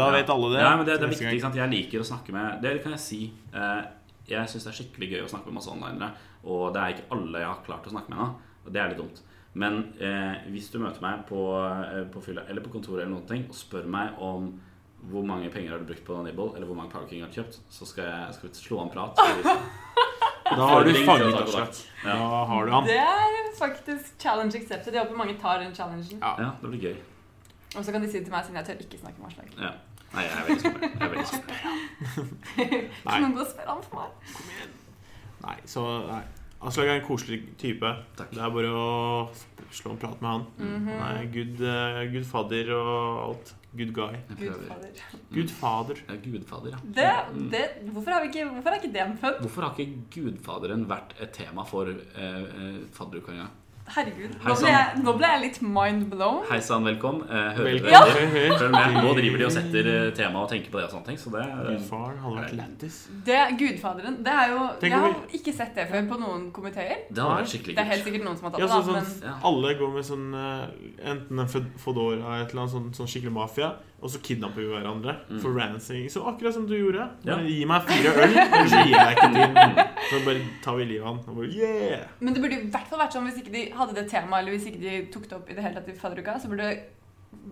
da vet alle det. Ja, men det, det er viktig. ikke sant? Jeg liker å snakke med Det kan jeg si. Eh, Jeg syns det er skikkelig gøy å snakke med masse onlinere. Og det er ikke alle jeg har klart å snakke med ennå. Og det er litt dumt. Men eh, hvis du møter meg på, på fylla eller på kontoret eller noen ting og spør meg om hvor mange penger har du brukt på Nibble, eller hvor mange Power King har du kjøpt, så skal, jeg, skal vi slå en prat. Da har du fanget Aslak. Ja. Da har du han. Det er faktisk challenge accepted. Jeg håper mange tar den challengen. Ja. ja, det blir gøy. Og så kan de si det til meg, siden jeg tør ikke snakke om Aslak. Ja. Nei, jeg er veldig skummel. Jeg er veldig skummel. Kan noen gå og spørre han for meg? Nei, så nei. Aslak er en koselig type. Takk. Det er bare å slå en prat med han. Mhm. Han er good, eh, good fadder og alt. Good guy. Gudfader. Gud prøver. fader. Good fader. Ja, Gudfader, ja. Det, det, hvorfor, har vi ikke, hvorfor er ikke det en fun? Hvorfor har ikke Gudfaderen vært et tema for eh, eh, fadderuka? Herregud. Nå ble, jeg, nå ble jeg litt mind blown. Hei sann, velkommen. Eh, hører Velkommen. Ja. Hør, hør. Med. Nå driver de og setter eh, tema og tenker på det og sånne ting. Så det er Gudfaren hadde vært lættis. Gudfaderen det er jo, Jeg har ikke sett det før på noen komiteer. Det hadde vært skikkelig Det er helt sikkert noen som har tatt Ja, det, så, da, sånn, men Alle går med sånn eh, Enten en Fodora eller et eller annet sånn, sånn skikkelig mafia, og så kidnapper vi hverandre Mm. for ransing. Så akkurat som du gjorde. Ja. Gi meg fire øl, ellers så gir jeg ikke din. Så bare tar vi livet av han. Og bare, yeah! Men det burde i hvert fall vært sånn hvis ikke de hadde det temaet, eller hvis ikke de tok det opp i det hele tatt i fadderuka, så burde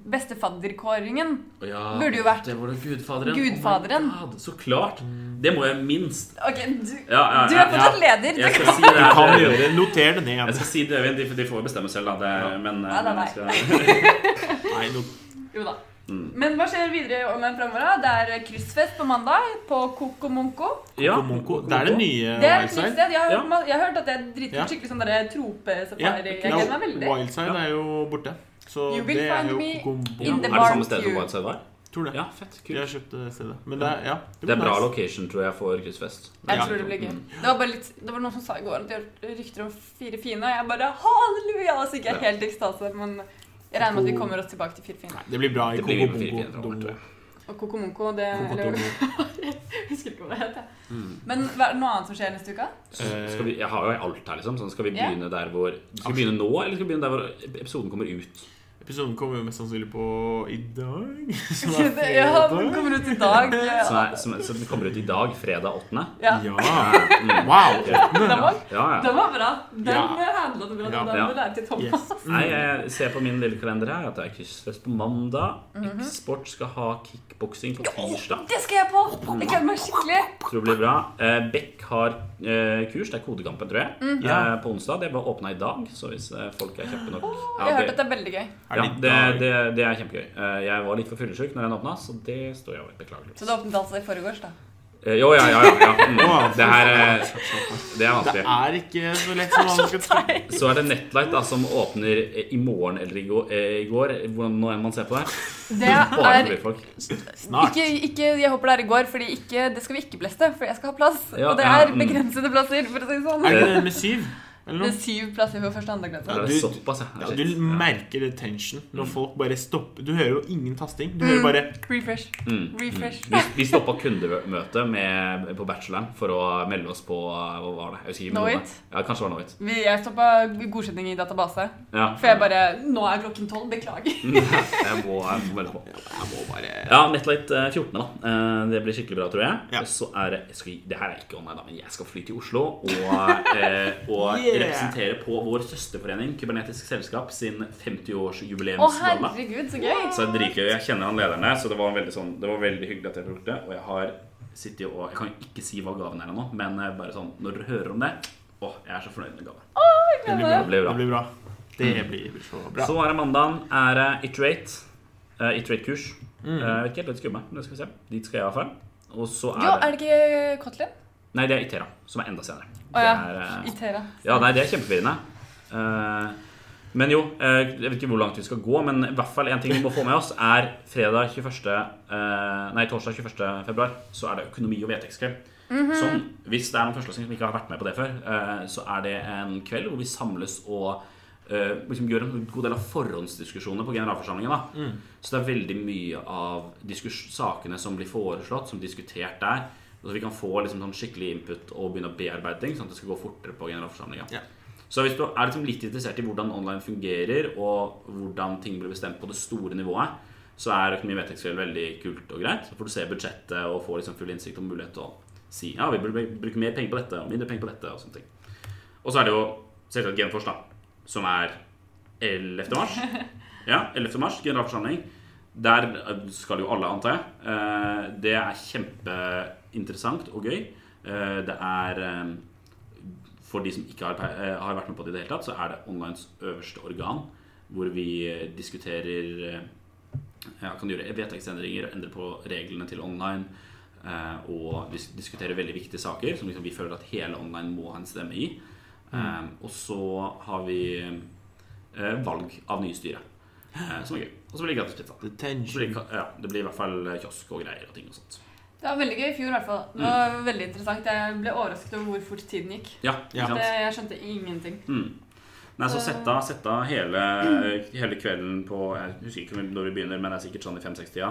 bestefadderkåringen ja, Burde jo vært Det var det Gudfaderen. Gudfaderen. Oh God, så klart. Det må jeg minst. Ok, du, Ja, ja, du er fortsatt leder. Jeg Du skal kan, si det. Du kan gjøre det. Noter det ned. Jeg skal si det, De, de får bestemme selv, da. Det, Ja. men, eh, men skal Nei, no, jo da. Mm. Men hva skjer videre online fremover? da? Det er kryssfest på mandag på Kokomonko. Ja, Kokomonko. Det er det nye Det er Wildside. sted. Jeg har, Ja. hørt, jeg har hørt at det er dritkult. Ja. Skikkelig sånn Ja, tropesafari. Jeg ja, gleder meg veldig. Wildside er jo borte. Så You will det er find jo me in the Er det samme sted som. Wildside var? Tror det. Ja, fett. Jeg Kult. har kjøpt det stedet. Men det er, ja, Det er bra nice. location, tror jeg, for kryssfest. Jeg Ja. tror det blir gøy. Mm. Det var bare litt Det var noen som sa i går at de hørte rykter om fire fine, og jeg bare halleluja! Så ikke helt i ekstase, men jeg regner med at vi kommer oss tilbake til fire det blir bra i jeg. Og Kokomonko, det eller, Jeg husker ikke hva det heter. Mm. Men hva er det noe annet som skjer neste uke? Skal vi, jeg har jo alt her, liksom. Sånn, skal vi begynne der hvor Skal vi begynne nå, eller skal vi begynne der hvor episoden kommer ut? Episoden kommer jo mest sannsynlig på i dag. Som er fredag. ja, den kommer ut i dag. Så, er, som, så den kommer ut i dag, fredag 8. Ja. Ja. Wow! Wow. Den var, Ja, ja. den var bra. Den Ja. handla du bra. Ja. Den Ja. til Thomas. Yes. Nei, jeg ser på min lille kalender her at det er kryssfest på mandag. eksport X-Sport skal ha kickboksing på tirsdag. Det skal jeg på! Jeg gleder meg skikkelig. Tror det blir bra. Eh, Beck har eh, kurs, det er Kodekampen, tror jeg, Mm. Ja. eh, på onsdag. Det var åpna i dag, så hvis eh, folk er kjappe nok Jeg har hørt at det er veldig gøy. Er ja, det det, det, er kjempegøy. Eh, jeg var litt for fyllesyk når den åpna, så det står jeg over. Beklager. Så det åpnet altså i forgårs, da. Eh, jo, ja, ja. ja, ja. Mm. Det her eh, Det er Det er ikke så lett som man skal tro. Så er det Netlight da, som åpner i morgen eller i går, hvordan nå enn man ser på det. Det er. Ikke, ikke Jeg håper det er i går, for det skal vi ikke bleste, for jeg skal ha plass. Og det er mm. begrensede plasser, for å si det sånn. Er det med syv? Eller Det er syv plasser på første og andre Ja, du- såpass, ja. Ja, du merker det tension når folk bare stopper. Du hører jo ingen tasting. Du Mm. hører bare Refresh. Mm. Refresh. Mm. Vi, vi stoppa kundemøte med, på bacheloren for å melde oss på Hva var det? Jeg Knowit. Ja, kanskje det var Knowit. Vi, jeg stoppa godkjenning i database. Ja. For jeg bare Nå er klokken tolv. Beklager. jeg må, jeg må melde på. Jeg må bare Ja, Netlight eh, 14. da Eh, Det blir skikkelig bra, tror jeg. Ja. Så er det, skal, det her er ikke online, da, men jeg skal fly til Oslo og, eh, og Yeah. Representere på vår søsterforening, Kybernetisk Selskap, sin 50 Å,50-årsjubileumsgalla. herregud, så gøy. Så er dritgøy. Jeg kjenner han lederen der, så det var veldig, sånn, det var veldig hyggelig at jeg tok det. Og jeg har sittet og Jeg kan ikke si hva gaven er ennå, men eh, bare sånn når dere hører om det Å, jeg er så fornøyd med gaven. Det blir Det blir bra. bra. Det blir bra. Det blir så bra. Så er det mandagen. Er det Iterate. Uh, Iterate-kurs. Mm. Uh, vet ikke helt hva det skal jobbe med, men det skal vi se. Dit skal jeg iallfall. Og så er Jo, er det ikke Kotlin? Nei, det er Itera, som er enda senere. Å ja. Er, eh, Itera. ja, nei, det er kjempeforvirrende. Eh, men jo, eh, jeg vet ikke hvor langt vi skal gå, men i hvert fall en ting vi må få med oss, er fredag 21. eh, nei, torsdag 21. februar, så er det økonomi- og vedtektskveld. Som, hvis det er noen førsteklassinger som ikke har vært med på det før, eh, så er det en kveld hvor vi samles og eh, liksom gjør en god del av forhåndsdiskusjoner på generalforsamlingen. da Så det er veldig mye av sakene som blir foreslått, som diskutert der. Så vi kan få liksom sånn skikkelig input og begynne å bearbeide ting, sånn at det skal gå fortere på generalforsamlinga. Ja. Så hvis du er liksom litt interessert i hvordan online fungerer, og hvordan ting blir bestemt på det store nivået, så er økonomi og veldig kult og greit. Så får du se budsjettet og få liksom full innsikt og mulighet til å si ja, vi burde bruke mer penger på dette og mindre penger på dette. Og sånne ting. Og så er det jo selvsagt Genfors, da, som er 11. mars. Ja, 11. mars, generalforsamling. Der skal jo alle, antar jeg. Eh, Det er kjempeinteressant og gøy. Eh, Det er eh, For de som ikke har, eh, har vært med på det i det hele tatt, så er det onlines øverste organ, hvor vi diskuterer ja, kan gjøre vedtektsendringer, endre på reglene til online. Og vi diskutere veldig viktige saker som liksom vi føler at hele online må ha en stemme i. Mm. Og så har vi valg av nye styre, som er gøy. Og så blir det gratis pizza. Det blir ja, det blir i hvert fall kiosk og greier og ting og sånt. Det var veldig gøy i fjor, i hvert fall. Det var veldig interessant. Jeg ble overrasket over hvor fort tiden gikk. Ja, Ja. Det, jeg skjønte ingenting. Mm. Nei, så sett av, sett av hele, hele kvelden på Jeg husker ikke når vi begynner, men det er sikkert sånn i fem-seks-tida.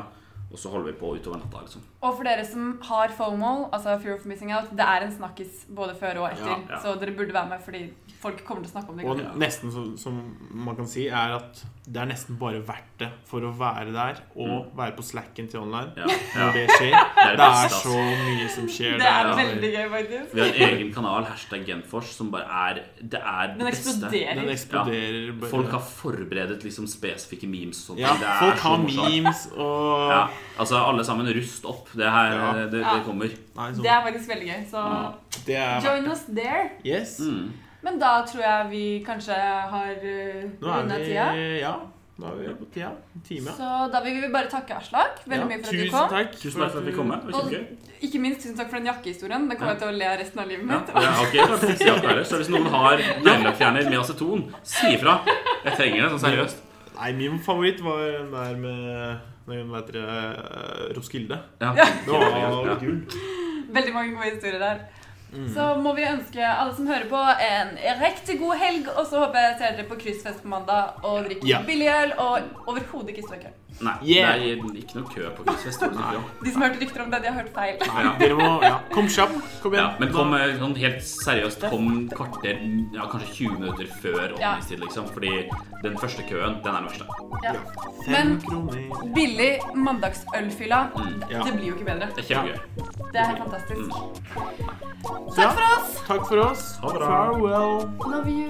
Og så holder vi på utover natta. liksom Og for dere som har FOMO, altså Fear of Missing Out, det er en snakkis både før og etter. Ja, ja. Så dere burde være med fordi folk kommer til å snakke om det. Og. Ja. nesten så, som man kan si, er at det er nesten bare verdt det for å være der og være på slacken til online. Ja, Når ja. det skjer. det Det er så mye som skjer Det er der. veldig gøy, faktisk. Vi har en egen kanal, hashtag Genfors, som bare er Det er det Den beste. eksploderer. Den eksploderer. Folk har forberedt liksom spesifikke memes og sånt. ja, Det er folk har memes og Ja, altså alle sammen, rust opp. Det her, Ja. det, det Ja. kommer. Nei, så, Det er faktisk veldig gøy. Så Ja. det er join us there. Yes. Mm. Men da tror jeg vi kanskje har Nå er runda vi tida. Ja, nå er vi på tida. En time. Så da vil vi bare takke Aslak veldig Ja, mye for at du tusen kom. takk. Tusen takk for at vi kom. med. Det var Og kjempegøy. ikke minst tusen takk for den jakkehistorien. Den kommer jeg til å le av resten av livet Ja, mitt. jeg har ikke klart å fikse jakka heller, så hvis noen har neglelakkfjerner med aceton, si ifra. Jeg trenger det, sånn seriøst. Nei, min favoritt var den der med Hva heter uh, Roskilde. Ja, Det var Ja. gull. Veldig mange gode historier der. Mm. Så må vi ønske alle som hører på, en riktig god helg. Og så håper jeg ser dere på kryssfest på mandag og drikker Ja. billig øl og overhodet ikke strøkøl. Nei, Yeah. det er ikke noe kø på ikke. De som hørte rykter om det, de har hørt feil. Nei, dere må Ja, kom kjapt. Kom igjen. Ja, men kom eh, sånn helt seriøst Kom kvarter, ja, kanskje 20 minutter før åpningstid, liksom. Fordi den første køen, den er den verste. Ja. Ja. Men- kroner. Billig mandagsølfylla. Mm. Ja. Det blir jo ikke bedre. Det er kjempegøy. Det er helt fantastisk. Mm. Takk ja, for oss. Takk for oss. Ha det bra. Farewell. Love you.